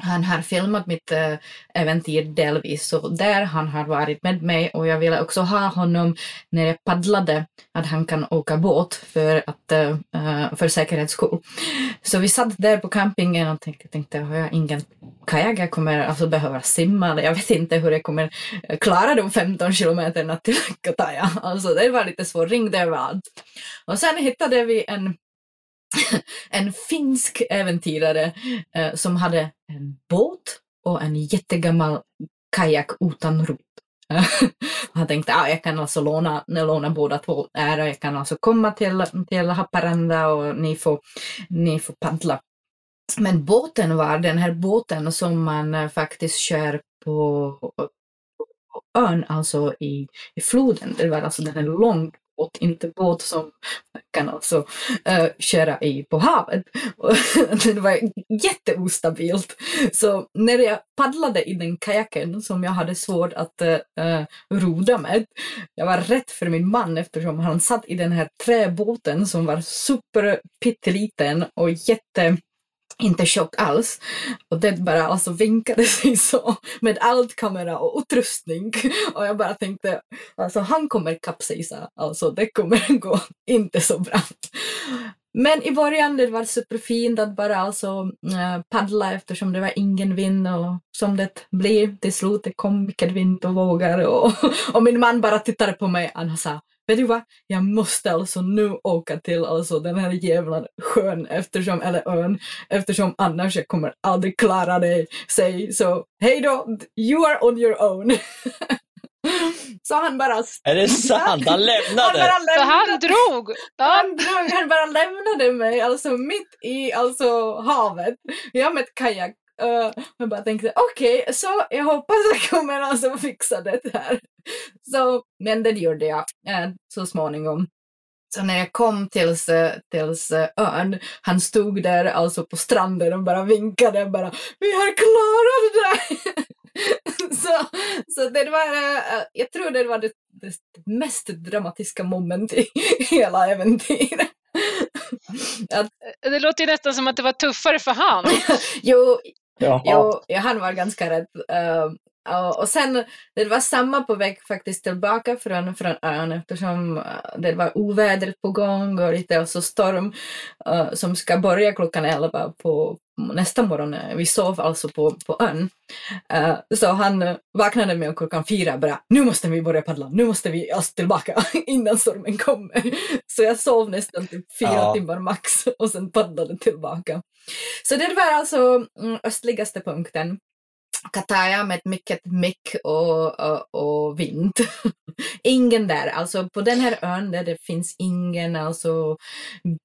han har filmat mitt eh, äventyr delvis, så där han har varit med mig och jag ville också ha honom när jag paddlade, att han kan åka båt för, att, eh, eh, för säkerhets skull. Så vi satt där på campingen och tänkte, tänkte har jag ingen kajak, jag kommer alltså behöva simma, eller jag vet inte hur jag kommer klara de 15 kilometerna till Kataya. [LAUGHS] Alltså det var lite svårt, ringde överallt. Och sen hittade vi en [LAUGHS] en finsk äventyrare eh, som hade en båt och en jättegammal kajak utan rot. [LAUGHS] Han tänkte att ah, jag kan alltså låna, låna båda två här och jag kan alltså komma till, till Haparanda och ni får, ni får paddla. Men båten var den här båten som man eh, faktiskt kör på, på ön, alltså i, i floden. Det var alltså den här lång båt, inte båt som kan alltså uh, köra i på havet. [LAUGHS] det var jätteostabilt. Så när jag paddlade i den kajaken som jag hade svårt att uh, roda med, jag var rädd för min man eftersom han satt i den här träbåten som var superpitteliten och jätte inte tjock alls. Och den bara alltså vinkade sig så med allt kamera och utrustning. Och jag bara tänkte, alltså han kommer kapsejsa, alltså det kommer [LAUGHS] gå inte så bra. Men i början det var superfint att bara alltså eh, paddla eftersom det var ingen vind och som det blev till slut, det kom mycket vind och vågor och, och min man bara tittade på mig och sa vet du vad, jag måste alltså nu åka till alltså den här jävla sjön eftersom, eller ön, eftersom annars jag kommer aldrig klara det. Säg så, hej då, you are on your own. [LAUGHS] Så han bara... Är det sant? Han lämnade? [LAUGHS] Han bara lämnade. Så han drog? Han drog, han bara lämnade mig alltså mitt i alltså havet. Jag med ett kajak Uh, jag bara tänkte okej, okay, så jag hoppas jag kommer alltså fixa det här. Så, men det gjorde jag uh, så småningom. Så när jag kom tills, tills ön, han stod där alltså på stranden och bara vinkade bara vi har klarat det! [LAUGHS] så, så det var, uh, jag tror det var det, det mest dramatiska momentet i [LAUGHS] hela äventyret. Att, det låter ju nästan som att det var tuffare för han. [LAUGHS] jo, Jo, ja, han var ganska rädd. Uh, och sen, det var samma på väg faktiskt tillbaka från, från ön eftersom uh, det var ovädret på gång och lite alltså storm uh, som ska börja klockan elva på nästa morgon. Vi sov alltså på, på ön. Uh, så han vaknade med klockan fyra bara, nu måste vi börja paddla, nu måste vi alltså tillbaka [LAUGHS] innan stormen kommer. Så jag sov nästan typ fyra ja. timmar max och sen paddlade tillbaka. Så det var alltså mm, östligaste punkten. Kataya med mycket mick och, och, och vind. [LAUGHS] ingen där, alltså på den här ön där det finns ingen alltså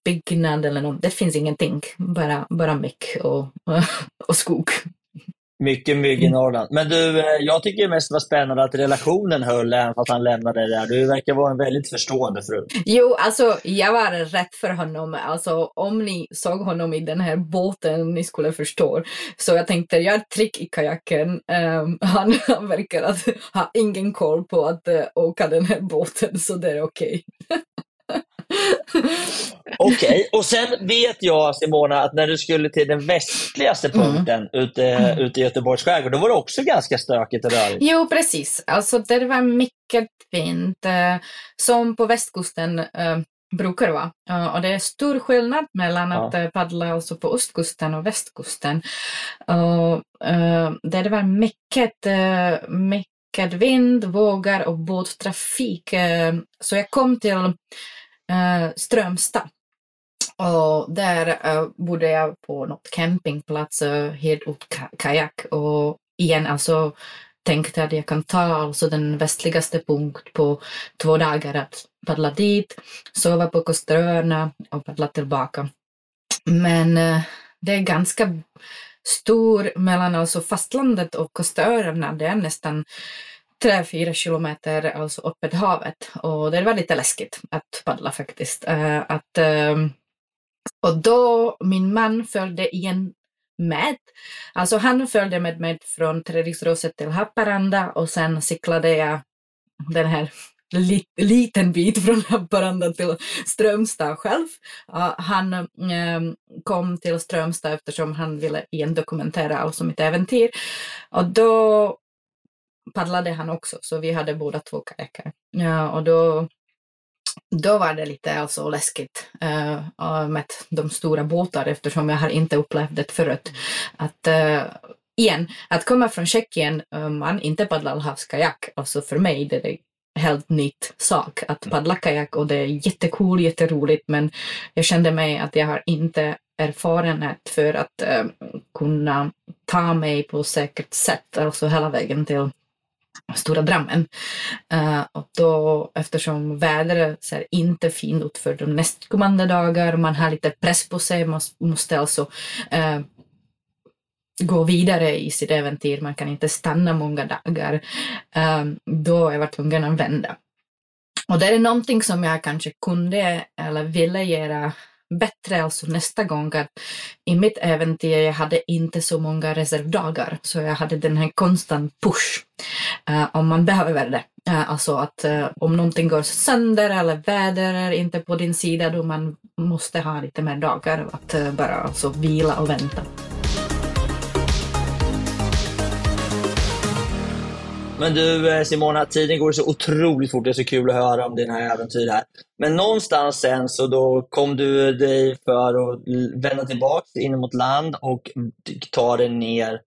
byggnad eller något, det finns ingenting, bara, bara mick och, [LAUGHS] och skog. Mycket mygg i Norrland. Men du, eh, jag tycker det mest var spännande att relationen höll även fast han lämnade det där. Du verkar vara en väldigt förstående fru. Jo, alltså jag var rätt för honom. Alltså om ni såg honom i den här båten, ni skulle förstå. Så jag tänkte, jag har trick i kajaken. Um, han, [LAUGHS] han verkar att ha ingen koll på att uh, åka den här båten, så det är okej. Okay. [LAUGHS] [LAUGHS] Okej, okay. och sen vet jag Simona att när du skulle till den västligaste mm. punkten mm. ute, mm. ute i Göteborgs skärgård, då var det också ganska stökigt och rörigt. Jo, precis. Alltså det var mycket fint, eh, som på västkusten eh, brukar vara. Uh, och det är stor skillnad mellan ja. att uh, paddla alltså på östkusten och västkusten. Uh, det var mycket, mycket vind, vågor och båttrafik. Eh, så jag kom till eh, Strömstad. Och där eh, bodde jag på något campingplats, helt ut kajak. Och igen, alltså tänkte att jag kan ta alltså den västligaste punkt på två dagar att paddla dit, sova på Kosteröarna och paddla tillbaka. Men det är ganska stor mellan alltså fastlandet och Kosteröarna. Det är nästan tre, fyra kilometer alltså öppet havet och det var lite läskigt att paddla faktiskt. Uh, att, uh, och då min man följde igen med. Alltså han följde med mig från Treriksröset till Haparanda och sen cyklade jag den här lit, liten bit från Haparanda till Strömstad själv. Uh, han um, kom till Strömstad eftersom han ville igen dokumentera alltså mitt äventyr. Och då paddlade han också, så vi hade båda två kajaker. Ja, och då, då var det lite alltså läskigt uh, med de stora båtar eftersom jag har inte upplevt det förut. Att, uh, igen, att komma från Tjeckien, eh, man inte paddlar havskajak, alltså för mig det är det helt nytt sak att paddla kajak och det är jättekul, jätteroligt men jag kände mig att jag har inte erfarenhet för att uh, kunna ta mig på säkert sätt, alltså hela vägen till Stora Drammen. Uh, och då, eftersom vädret ser inte fint ut för de nästkommande dagar, man har lite press på sig, man måste alltså uh, gå vidare i sitt äventyr, man kan inte stanna många dagar, ehm, då jag jag tvungen att vända. Och det är någonting som jag kanske kunde eller ville göra bättre alltså nästa gång att i mitt äventyr jag hade inte så många reservdagar så jag hade den här konstant push uh, om man behöver det. Uh, alltså att uh, om någonting går sönder eller väder är inte på din sida då man måste ha lite mer dagar att bara alltså vila och vänta. Men du eh, Simona, tiden går så otroligt fort. Det är så kul att höra om dina äventyr här. Men någonstans sen så då kom du dig för att vända tillbaka in mot land och ta dig ner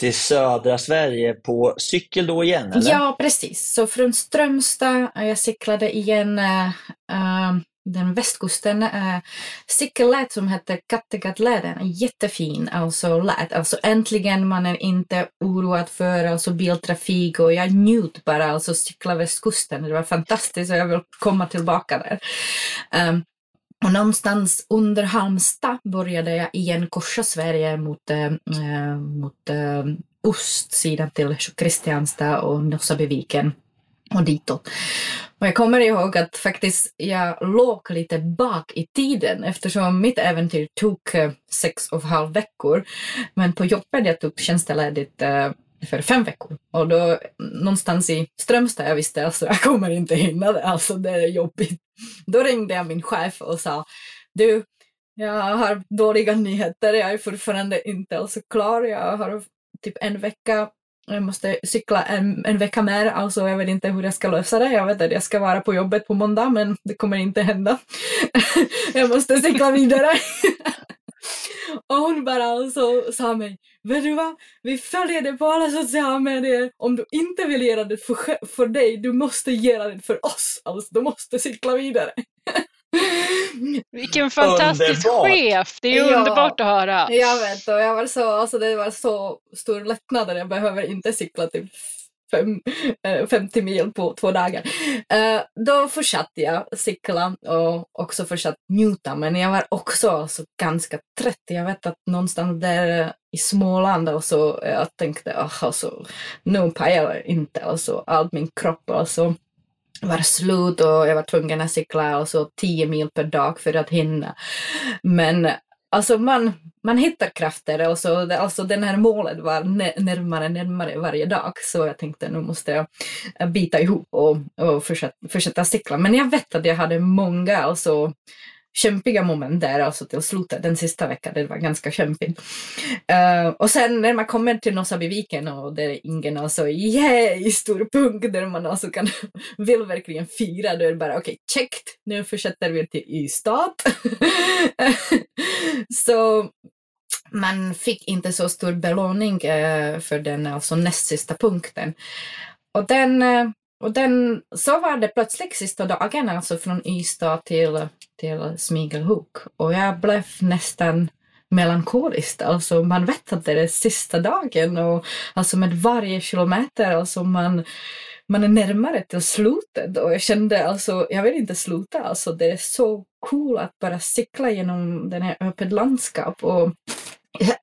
till södra Sverige på cykel då igen? Eller? Ja, precis. Så från Strömstad, eh, jag cyklade igen äh, den västkusten eh, äh, cykellät som heter Kattegattleden, jättefin alltså lät. Alltså äntligen man är inte oroad för alltså biltrafik och jag njuter bara alltså cykla västkusten. Det var fantastiskt och jag vill komma tillbaka där. Um, och någonstans under Halmstad började jag igen korsa Sverige mot, äh, mot äh, ostsidan till Kristianstad och Nossabyviken och ditåt. Och jag kommer ihåg att faktiskt jag låg lite bak i tiden eftersom mitt äventyr tog eh, sex och en halv veckor. Men på jobbet jag tog tjänsteledigt eh, för fem veckor. Och då mm, någonstans i Strömstad jag visste alltså jag kommer inte hinna det, alltså det är jobbigt. Då ringde jag min chef och sa du, jag har dåliga nyheter, jag är fortfarande inte alls klar, jag har typ en vecka jag måste cykla en, en vecka mer, alltså jag vet inte hur jag ska lösa det. Jag vet att jag ska vara på jobbet på måndag men det kommer inte hända. [LAUGHS] jag måste cykla vidare. [LAUGHS] och hon bara alltså sa mig, vet du vad, vi följer dig på alla sociala medier. Om du inte vill göra det för, för dig, du måste göra det för oss. Alltså du måste cykla vidare. [LAUGHS] [LAUGHS] Vilken fantastisk underbart. chef! Det är ja, underbart att höra. Jag vet och jag var så, alltså det var så stor lättnad att jag behöver inte cykla typ fem, 50 eh, mil på två dagar. Uh, då fortsatte jag cykla och också fortsatt njuta men jag var också alltså, ganska trött. Jag vet att någonstans där i Småland och så jag tänkte oh, alltså, nu pajar det inte alltså, all min kropp alltså var slut och jag var tvungen att cykla alltså tio mil per dag för att hinna. Men alltså man, man hittar krafter, alltså, alltså den här målet var närmare och närmare varje dag så jag tänkte nu måste jag bita ihop och, och fortsätta, fortsätta cykla. Men jag vet att jag hade många alltså, kämpiga moment där, alltså till slutet, den sista veckan, det var ganska kämpigt. Uh, och sen när man kommer till Nossabyviken och det är ingen alltså yay, stor punkt där man alltså kan, [LAUGHS] vill verkligen fira, då är det bara okej, okay, checkt, nu fortsätter vi till Ystad. [LAUGHS] så man fick inte så stor belåning uh, för den alltså näst sista punkten. Och den uh, och den, så var det plötsligt sista dagen, alltså från Ystad till, till Smigelhuk. Och jag blev nästan melankolisk. Alltså man vet att det är sista dagen och alltså med varje kilometer, alltså man, man är närmare till slutet och jag kände alltså, jag vill inte sluta. Alltså det är så cool att bara cykla genom den här öppet landskap och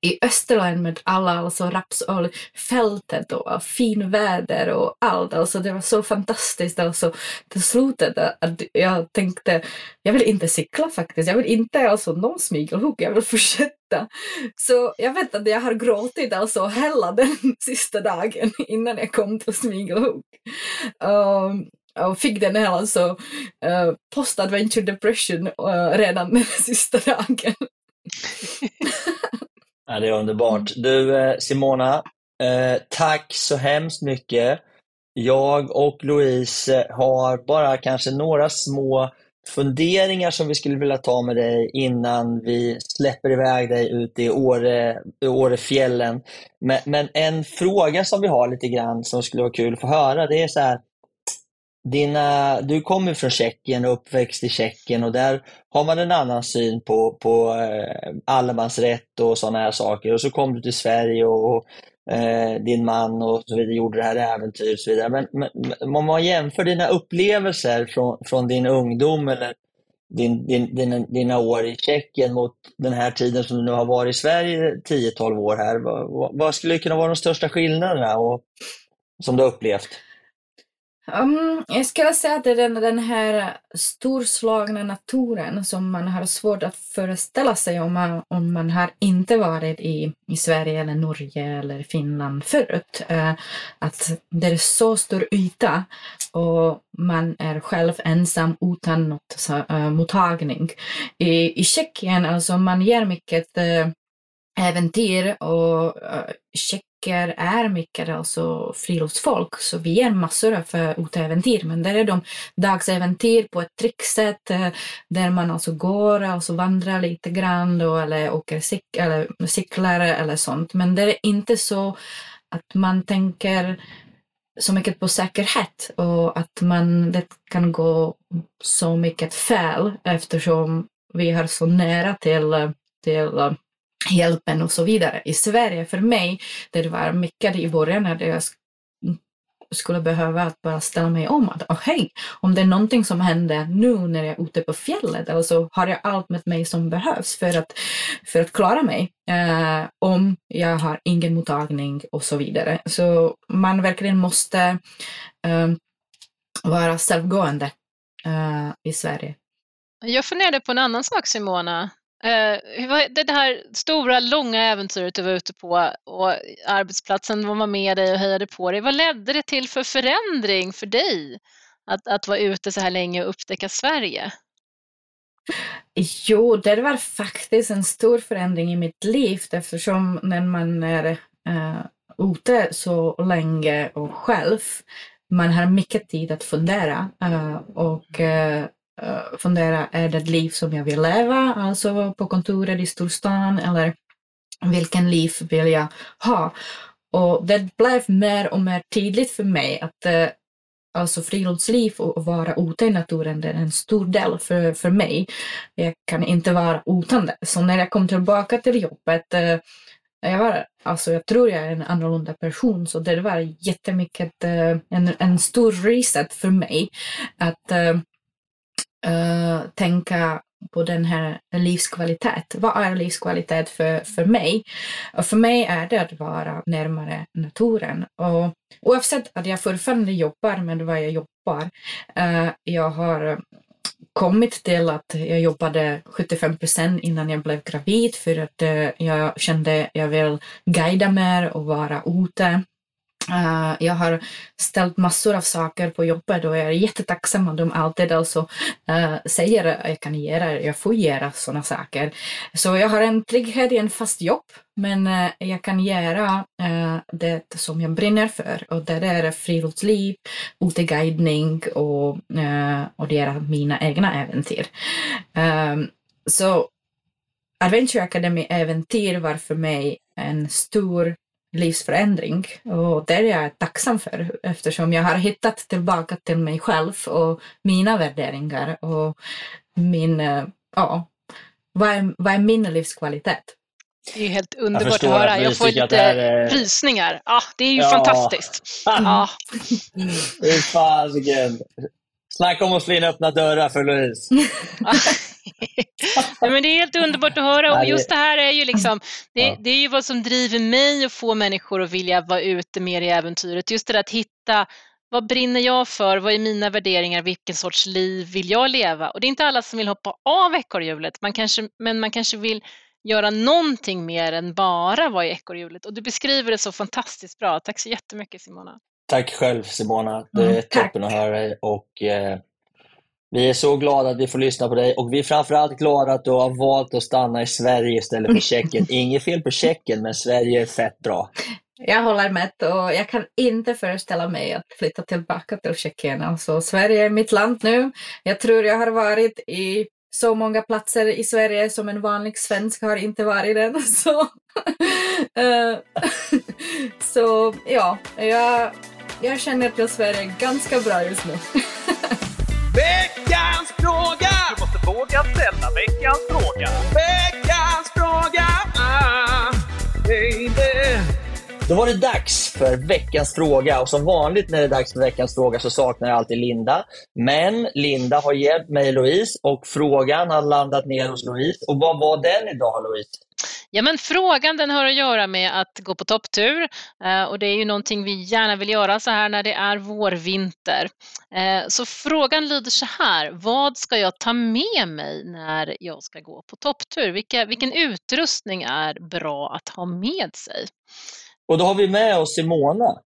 i Österland med alla alltså rapsolfältet och fin väder och allt. Alltså det var så fantastiskt alltså till slutet att jag tänkte jag vill inte cykla faktiskt. Jag vill inte alltså någon smigelhugg. Jag vill fortsätta. Så jag vet att jag har gråtit alltså hela den [LAUGHS] sista dagen innan jag kom till smigelhugg. Um, och fick den här alltså uh, post-adventure depression uh, redan den [LAUGHS] sista dagen. [LAUGHS] Ja, det är underbart. Du eh, Simona, eh, tack så hemskt mycket. Jag och Louise har bara kanske några små funderingar som vi skulle vilja ta med dig innan vi släpper iväg dig ut i Åre, Årefjällen. Men, men en fråga som vi har lite grann som skulle vara kul att få höra, det är så här, dina, du kommer från Tjeckien och uppväxt i Tjeckien och där har man en annan syn på, på eh, allemansrätt och sådana här saker. Och så kom du till Sverige och, och eh, din man och så vidare gjorde det här äventyret och så vidare. Men, men om man jämför dina upplevelser från, från din ungdom eller din, din, din, dina år i Tjeckien mot den här tiden som du nu har varit i Sverige 10-12 år här. Vad, vad, skulle kunna vara de största skillnaderna och, som du har upplevt? Um, jag skulle säga att det är den, den här storslagna naturen som man har svårt att föreställa sig om man, om man har inte varit i, i Sverige eller Norge eller Finland förut. Uh, att det är så stor yta och man är själv ensam utan något uh, mottagning. I, I Tjeckien, alltså man ger mycket uh, äventyr och uh, är mycket alltså friluftsfolk så vi ger massor av eh, uteäventyr men där är de dagsäventyr på ett tricksätt eh, där man alltså går, alltså vandrar lite grann då, eller åker cyk eller cyklar eller sånt. Men det är inte så att man tänker så mycket på säkerhet och att man, det kan gå så mycket fel eftersom vi har så nära till, eh, till hjälpen och så vidare. I Sverige, för mig, det var mycket i början när jag skulle behöva att bara ställa mig om att oh, hej, om det är någonting som händer nu när jag är ute på fjället, alltså har jag allt med mig som behövs för att, för att klara mig. Eh, om jag har ingen mottagning och så vidare. Så man verkligen måste eh, vara självgående eh, i Sverige. Jag funderade på en annan sak Simona. Eh, det här stora, långa äventyret du var ute på och arbetsplatsen var med dig och hejade på dig. Vad ledde det till för förändring för dig att, att vara ute så här länge och upptäcka Sverige? Jo, det var faktiskt en stor förändring i mitt liv eftersom när man är uh, ute så länge och själv, man har mycket tid att fundera uh, och uh, Eh, fundera, är det ett liv som jag vill leva, alltså på kontoret i storstan, eller vilken liv vill jag ha? Och det blev mer och mer tydligt för mig att eh, alltså friluftsliv och vara ute i naturen, det är en stor del för, för mig. Jag kan inte vara utan det. Så när jag kom tillbaka till jobbet, eh, jag var, alltså jag tror jag är en annorlunda person, så det var jättemycket en, en stor reset för mig att uh, tänka på den här livskvalitet. Vad är livskvalitet för, för mig? Och för mig är det att vara närmare naturen. Och oavsett att jag fortfarande jobbar med vad jag jobbar, uh, jag har kommit till att jag jobbade 75 procent innan jag blev gravid för att uh, jag kände att jag vill guida mer och vara ute. Uh, jag har ställt massor av saker på jobbet och jag är jättetacksam att de alltid alltså, uh, säger att jag kan göra, jag får göra sådana saker. Så jag har en trygghet i en fast jobb, men uh, jag kan göra det som jag brinner för och det är friluftsliv, uteguidning och, och det är mina egna äventyr. Ehm, så Adventure Academy äventyr var för mig en stor livsförändring och det är jag tacksam för eftersom jag har hittat tillbaka till mig själv och mina värderingar och min, eh, ja, vad är, vad är min livskvalitet? Det är ju helt underbart att höra. Att jag får lite är... rysningar. Ja, det är ju ja. fantastiskt. Ja. [LAUGHS] fasiken. Snacka om att slå in öppna dörrar för Louise. [LAUGHS] Nej, men det är helt underbart att höra och just det här är ju liksom, det, det, är ju vad som driver mig och få människor att vilja vara ute mer i äventyret. Just det där att hitta vad brinner jag för? Vad är mina värderingar? Vilken sorts liv vill jag leva? Och det är inte alla som vill hoppa av ekorrhjulet, man kanske, men man kanske vill göra någonting mer än bara vara i ekorrhjulet. Och du beskriver det så fantastiskt bra. Tack så jättemycket Simona. Tack själv Simona. Det är mm, toppen att höra dig och eh, vi är så glada att vi får lyssna på dig och vi är framförallt glada att du har valt att stanna i Sverige istället för Tjeckien. [LAUGHS] Inget fel på Tjeckien, men Sverige är fett bra. Jag håller med och jag kan inte föreställa mig att flytta tillbaka till Tjeckien. Alltså, Sverige är mitt land nu. Jag tror jag har varit i så många platser i Sverige som en vanlig svensk har inte varit än. [LAUGHS] Så, uh, [LAUGHS] så ja, jag, jag känner till Sverige ganska bra just nu. Veckans fråga! Du måste våga ställa veckans fråga. Veckans Då var det dags för veckans fråga och som vanligt när det är dags för veckans fråga så saknar jag alltid Linda. Men Linda har hjälpt mig Louise och frågan har landat ner hos Louise. Och vad var den idag Louise? Ja, men frågan den har att göra med att gå på topptur eh, och det är ju någonting vi gärna vill göra så här när det är vårvinter. Eh, så frågan lyder så här, vad ska jag ta med mig när jag ska gå på topptur? Vilka, vilken utrustning är bra att ha med sig? Och då har vi med oss Simona.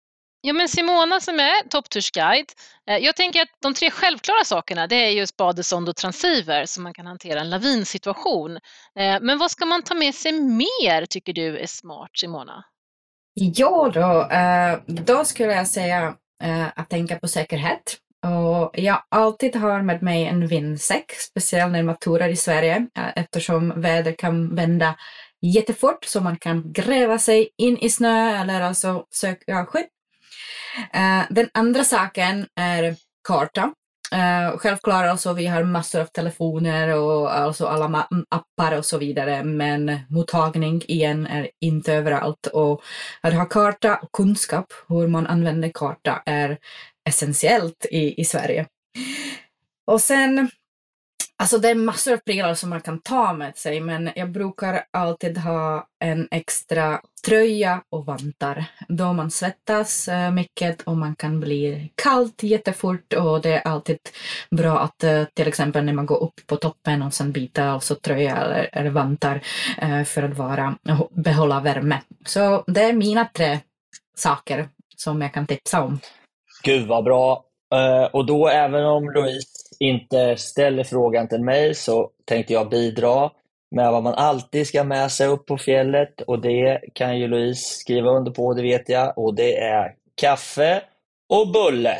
Ja, men Simona som är topptursguide. Eh, jag tänker att de tre självklara sakerna det är ju spadesond och transceiver så man kan hantera en lavinsituation. Eh, men vad ska man ta med sig mer tycker du är smart Simona? Ja då, eh, då skulle jag säga att tänka på säkerhet. Och jag alltid har med mig en vindsäck, speciellt när man turar i Sverige eftersom väder kan vända jättefort så man kan gräva sig in i snö eller alltså söka skydd. Eh, den andra saken är karta. Uh, självklart alltså vi har massor av telefoner och alltså alla appar och så vidare men mottagning igen är inte överallt och att ha karta och kunskap hur man använder karta är essentiellt i, i Sverige. Och sen Alltså det är massor av prylar som man kan ta med sig men jag brukar alltid ha en extra tröja och vantar då man svettas eh, mycket och man kan bli kallt jättefort och det är alltid bra att eh, till exempel när man går upp på toppen och sen byta alltså tröja eller, eller vantar eh, för att vara, behålla värme. Så det är mina tre saker som jag kan tipsa om. Gud vad bra! Och då även om Louise inte ställer frågan till mig så tänkte jag bidra med vad man alltid ska med sig upp på fjället och det kan ju Louise skriva under på, det vet jag. Och det är kaffe och bulle.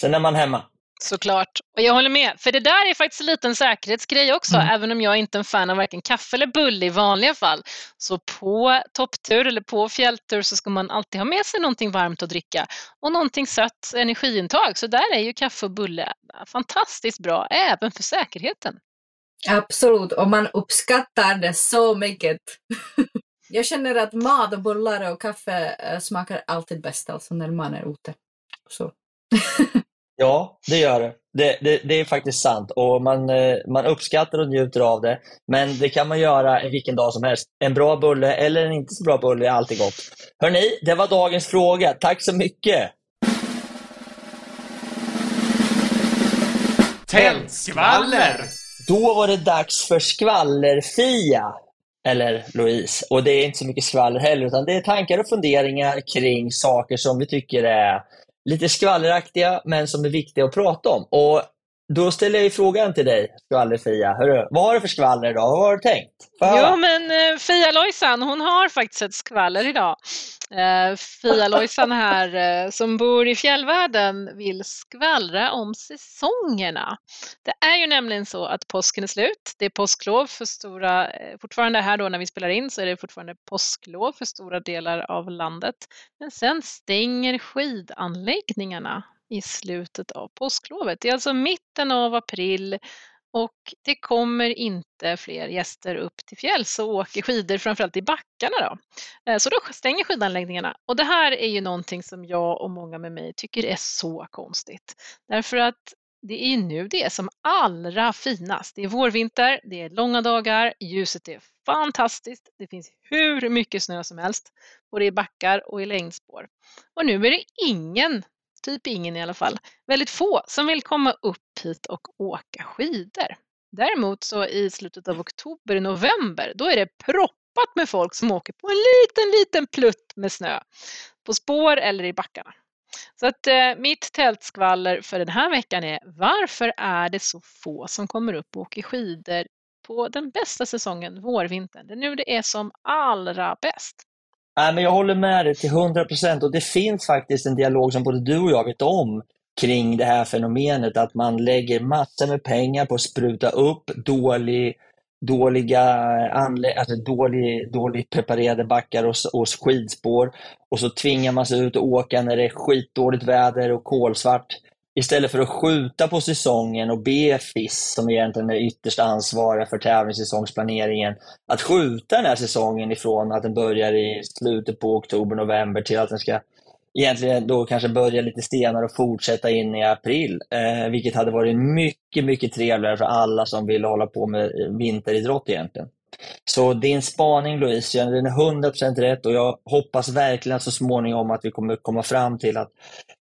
Sen är man hemma. Såklart. Och jag håller med, för det där är faktiskt en liten säkerhetsgrej också, mm. även om jag inte är en fan av varken kaffe eller bulle i vanliga fall. Så på topptur eller på fjälltur så ska man alltid ha med sig någonting varmt att dricka och någonting sött energiintag. Så där är ju kaffe och bulle fantastiskt bra, även för säkerheten. Absolut, och man uppskattar det så mycket. [LAUGHS] jag känner att mat och bullar och kaffe eh, smakar alltid bäst alltså när man är ute. Så. [LAUGHS] Ja, det gör det. Det, det. det, är faktiskt sant och man, eh, man uppskattar och njuter av det. Men det kan man göra vilken dag som helst. En bra bulle eller en inte så bra bulle är alltid gott. Hörni, det var dagens fråga. Tack så mycket! Tältskvaller! Då var det dags för skvallerfia. Eller Louise. Och det är inte så mycket skvaller heller, utan det är tankar och funderingar kring saker som vi tycker är lite skvalleraktiga, men som är viktiga att prata om. Och då ställer jag frågan till dig, skvaller-Fia. vad har du för skvaller idag? Vad har du tänkt? Jo, men eh, Fia Lojsan, hon har faktiskt ett skvaller idag. Eh, Fia Lojsan här eh, som bor i fjällvärlden vill skvallra om säsongerna. Det är ju nämligen så att påsken är slut. Det är påsklov för stora, eh, fortfarande här då när vi spelar in så är det fortfarande påsklov för stora delar av landet. Men sen stänger skidanläggningarna i slutet av påsklovet. Det är alltså mitten av april och det kommer inte fler gäster upp till fjälls och åker skidor framförallt i backarna. Då. Eh, så då stänger skidanläggningarna. Och det här är ju någonting som jag och många med mig tycker är så konstigt. Därför att det är nu det är som allra finast. Det är vårvinter, det är långa dagar, ljuset är fantastiskt, det finns hur mycket snö som helst, både i backar och i längdspår. Och nu är det ingen typ ingen i alla fall, väldigt få som vill komma upp hit och åka skidor. Däremot så i slutet av oktober, november, då är det proppat med folk som åker på en liten, liten plutt med snö på spår eller i backarna. Så att eh, mitt tältskvaller för den här veckan är varför är det så få som kommer upp och åker skidor på den bästa säsongen, vårvintern? Det är nu det är som allra bäst. Nej, men jag håller med dig till 100 procent och det finns faktiskt en dialog som både du och jag vet om kring det här fenomenet att man lägger massor med pengar på att spruta upp dålig, dåliga anlä- alltså dålig, dåligt preparerade backar och, och skidspår och så tvingar man sig ut och åka när det är skitdåligt väder och kolsvart istället för att skjuta på säsongen och be FIS, som egentligen är ytterst ansvariga för tävlingssäsongsplaneringen, att skjuta den här säsongen ifrån att den börjar i slutet på oktober, november till att den ska egentligen då kanske börja lite stenare och fortsätta in i april. Eh, vilket hade varit mycket, mycket trevligare för alla som vill hålla på med vinteridrott egentligen. Så din spaning Louise, den är 100% rätt och jag hoppas verkligen så småningom att vi kommer komma fram till att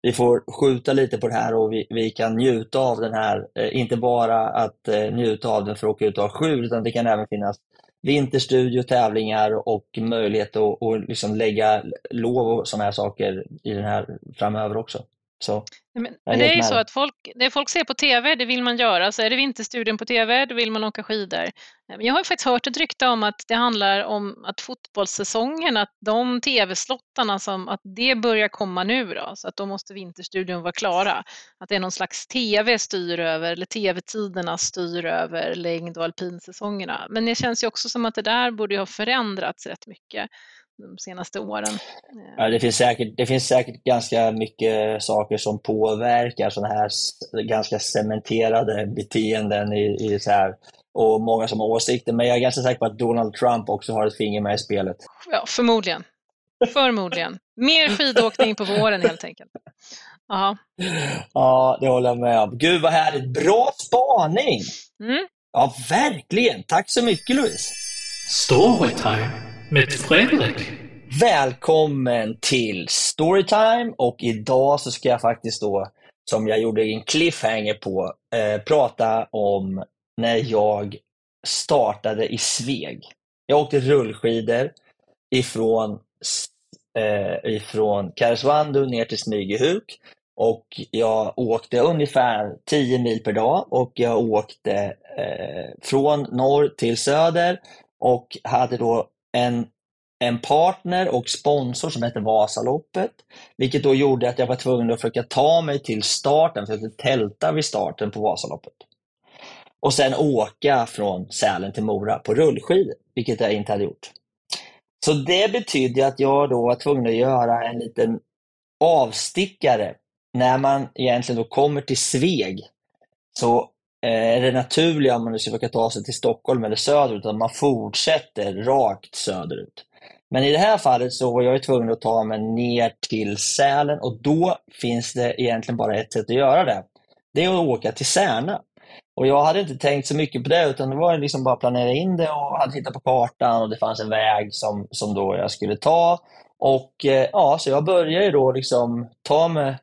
vi får skjuta lite på det här och vi, vi kan njuta av den här, eh, inte bara att eh, njuta av den för att åka ut och ha skjul, utan det kan även finnas vinterstudio, tävlingar och möjlighet att och liksom lägga lov och sådana här saker i den här framöver också. Så, men, men det är ju så att folk, det folk ser på TV, det vill man göra. Så är det Vinterstudion på TV, då vill man åka skidor. Jag har faktiskt hört ett rykte om att det handlar om att fotbollssäsongen, att de TV-slottarna, som, att det börjar komma nu då, så att då måste Vinterstudion vara klara. Att det är någon slags TV styr över, eller TV-tiderna styr över längd och alpinsäsongerna. Men det känns ju också som att det där borde ha förändrats rätt mycket de senaste åren. Ja, det, finns säkert, det finns säkert ganska mycket saker som påverkar sådana här ganska cementerade beteenden i, i så här, och många som har åsikter. Men jag är ganska säker på att Donald Trump också har ett finger med i spelet. Ja, förmodligen. Förmodligen. Mer skidåkning på våren helt enkelt. Aha. Ja, det håller jag med om. Gud vad härligt. Bra spaning! Mm. Ja, verkligen. Tack så mycket Louise. Storytime med Fredrik. Välkommen till Storytime och idag så ska jag faktiskt då, som jag gjorde en cliffhanger på, eh, prata om när jag startade i Sveg. Jag åkte rullskidor ifrån, eh, ifrån Karesuando ner till Smygehuk och jag åkte ungefär 10 mil per dag och jag åkte eh, från norr till söder och hade då en, en partner och sponsor som hette Vasaloppet. Vilket då gjorde att jag var tvungen att försöka ta mig till starten, för att tälta vid starten på Vasaloppet. Och sen åka från Sälen till Mora på rullskidor, vilket jag inte hade gjort. Så det betydde att jag då var tvungen att göra en liten avstickare. När man egentligen då kommer till Sveg så Eh, det naturliga om man nu ska försöka ta sig till Stockholm eller söderut, att man fortsätter rakt söderut. Men i det här fallet så var jag tvungen att ta mig ner till Sälen och då finns det egentligen bara ett sätt att göra det. Det är att åka till Särna. Och jag hade inte tänkt så mycket på det, utan det var liksom bara att planera in det och hade tittat på kartan och det fanns en väg som, som då jag skulle ta. Och eh, ja, så jag började då liksom ta mig,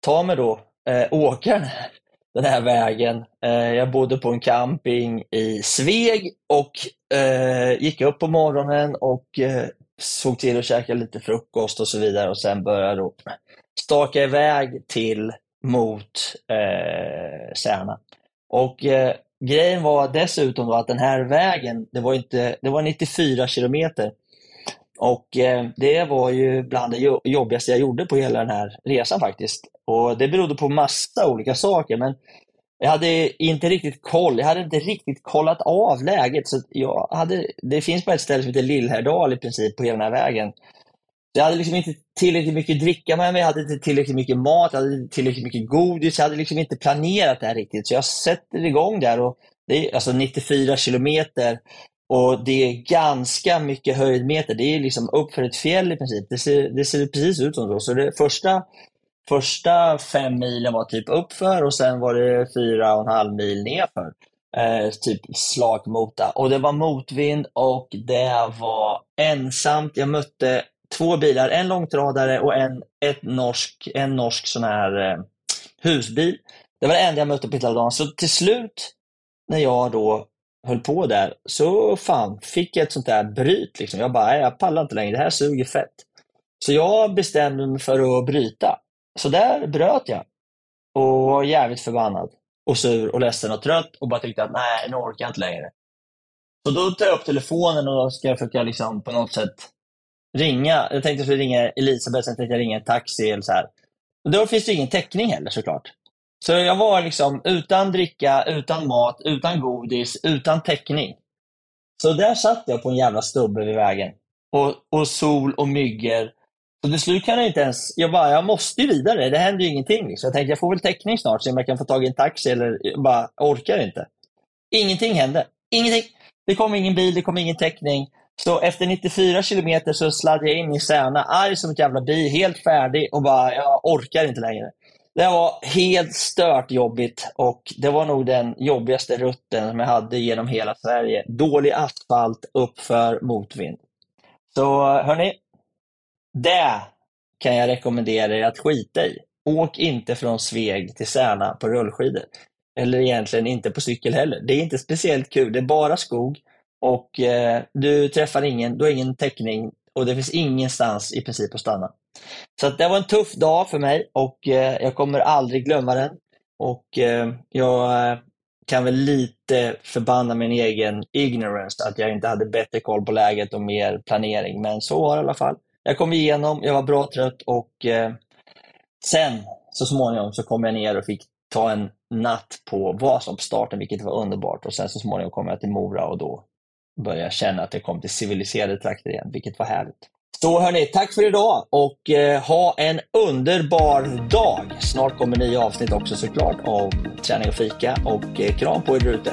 ta mig då, eh, åka den här den här vägen. Eh, jag bodde på en camping i Sveg och eh, gick upp på morgonen och eh, såg till att käka lite frukost och så vidare och sen började jag staka iväg till mot eh, Särna. Och eh, grejen var dessutom då att den här vägen, det var, inte, det var 94 kilometer. Och eh, det var ju bland det jobbigaste jag gjorde på hela den här resan faktiskt. Och Det berodde på massa olika saker, men jag hade inte riktigt koll. Jag hade inte riktigt kollat av läget. Så jag hade, det finns bara ett ställe som heter Lillhärdal i princip på hela den här vägen. Jag hade liksom inte tillräckligt mycket dricka med mig, jag hade inte tillräckligt mycket mat, jag hade inte tillräckligt mycket godis. Jag hade liksom inte planerat det här riktigt. Så jag sätter igång där och det är alltså 94 kilometer och det är ganska mycket höjdmeter. Det är liksom upp för ett fjäll i princip. Det ser, det ser precis ut som så. Så det första första fem milen var typ uppför och sen var det fyra och en halv mil nerför. Eh, typ slagmota. Och det var motvind och det var ensamt. Jag mötte två bilar, en långtradare och en, ett norsk, en norsk sån här eh, husbil. Det var det enda jag mötte på hela dagen. Så till slut, när jag då höll på där, så fan fick jag ett sånt där bryt. Liksom. Jag bara, jag pallar inte längre, det här suger fett. Så jag bestämde mig för att bryta. Så där bröt jag. Och var jävligt förbannad. Och sur och ledsen och trött och bara tyckte att nej, nu orkar jag inte längre. Så då tar jag upp telefonen och ska försöka liksom på något sätt ringa. Jag tänkte att jag skulle ringa Elisabeth, sen tänkte jag ringa en taxi eller så här. Och då finns det ingen täckning heller såklart. Så jag var liksom utan dricka, utan mat, utan godis, utan täckning. Så där satt jag på en jävla stubbe vid vägen. Och, och sol och myggor Så till slut kan jag inte ens, jag bara, jag måste ju vidare, det händer ju ingenting. Liksom. Jag tänkte jag får väl täckning snart, så om jag kan få tag i en taxi eller jag bara orkar inte. Ingenting hände. Ingenting. Det kom ingen bil, det kom ingen täckning. Så efter 94 kilometer så sladdade jag in i Särna, arg som ett jävla bi, helt färdig och bara, jag orkar inte längre. Det var helt stört jobbigt och det var nog den jobbigaste rutten som jag hade genom hela Sverige. Dålig asfalt uppför motvind. Så hörni, det kan jag rekommendera er att skita i. Åk inte från Sveg till Särna på rullskidor. Eller egentligen inte på cykel heller. Det är inte speciellt kul. Det är bara skog och eh, du träffar ingen, du har ingen täckning och det finns ingenstans i princip att stanna. Så det var en tuff dag för mig och eh, jag kommer aldrig glömma den. Och eh, jag eh, kan väl lite förbanna min egen ignorance, att jag inte hade bättre koll på läget och mer planering. Men så var det i alla fall. Jag kom igenom, jag var bra trött och sen så småningom så kom jag ner och fick ta en natt på Vasaloppsstarten, vilket var underbart. Och sen så småningom kom jag till Mora och då börja känna att jag kom till civiliserade trakter igen, vilket var härligt. Så hörni, tack för idag och eh, ha en underbar dag. Snart kommer nya avsnitt också såklart av Träning och fika och eh, kram på er ute.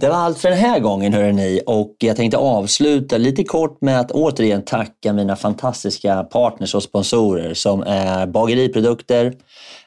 Det var allt för den här gången hörrni. Och jag tänkte avsluta lite kort med att återigen tacka mina fantastiska partners och sponsorer som är Bageriprodukter,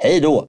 Hej då!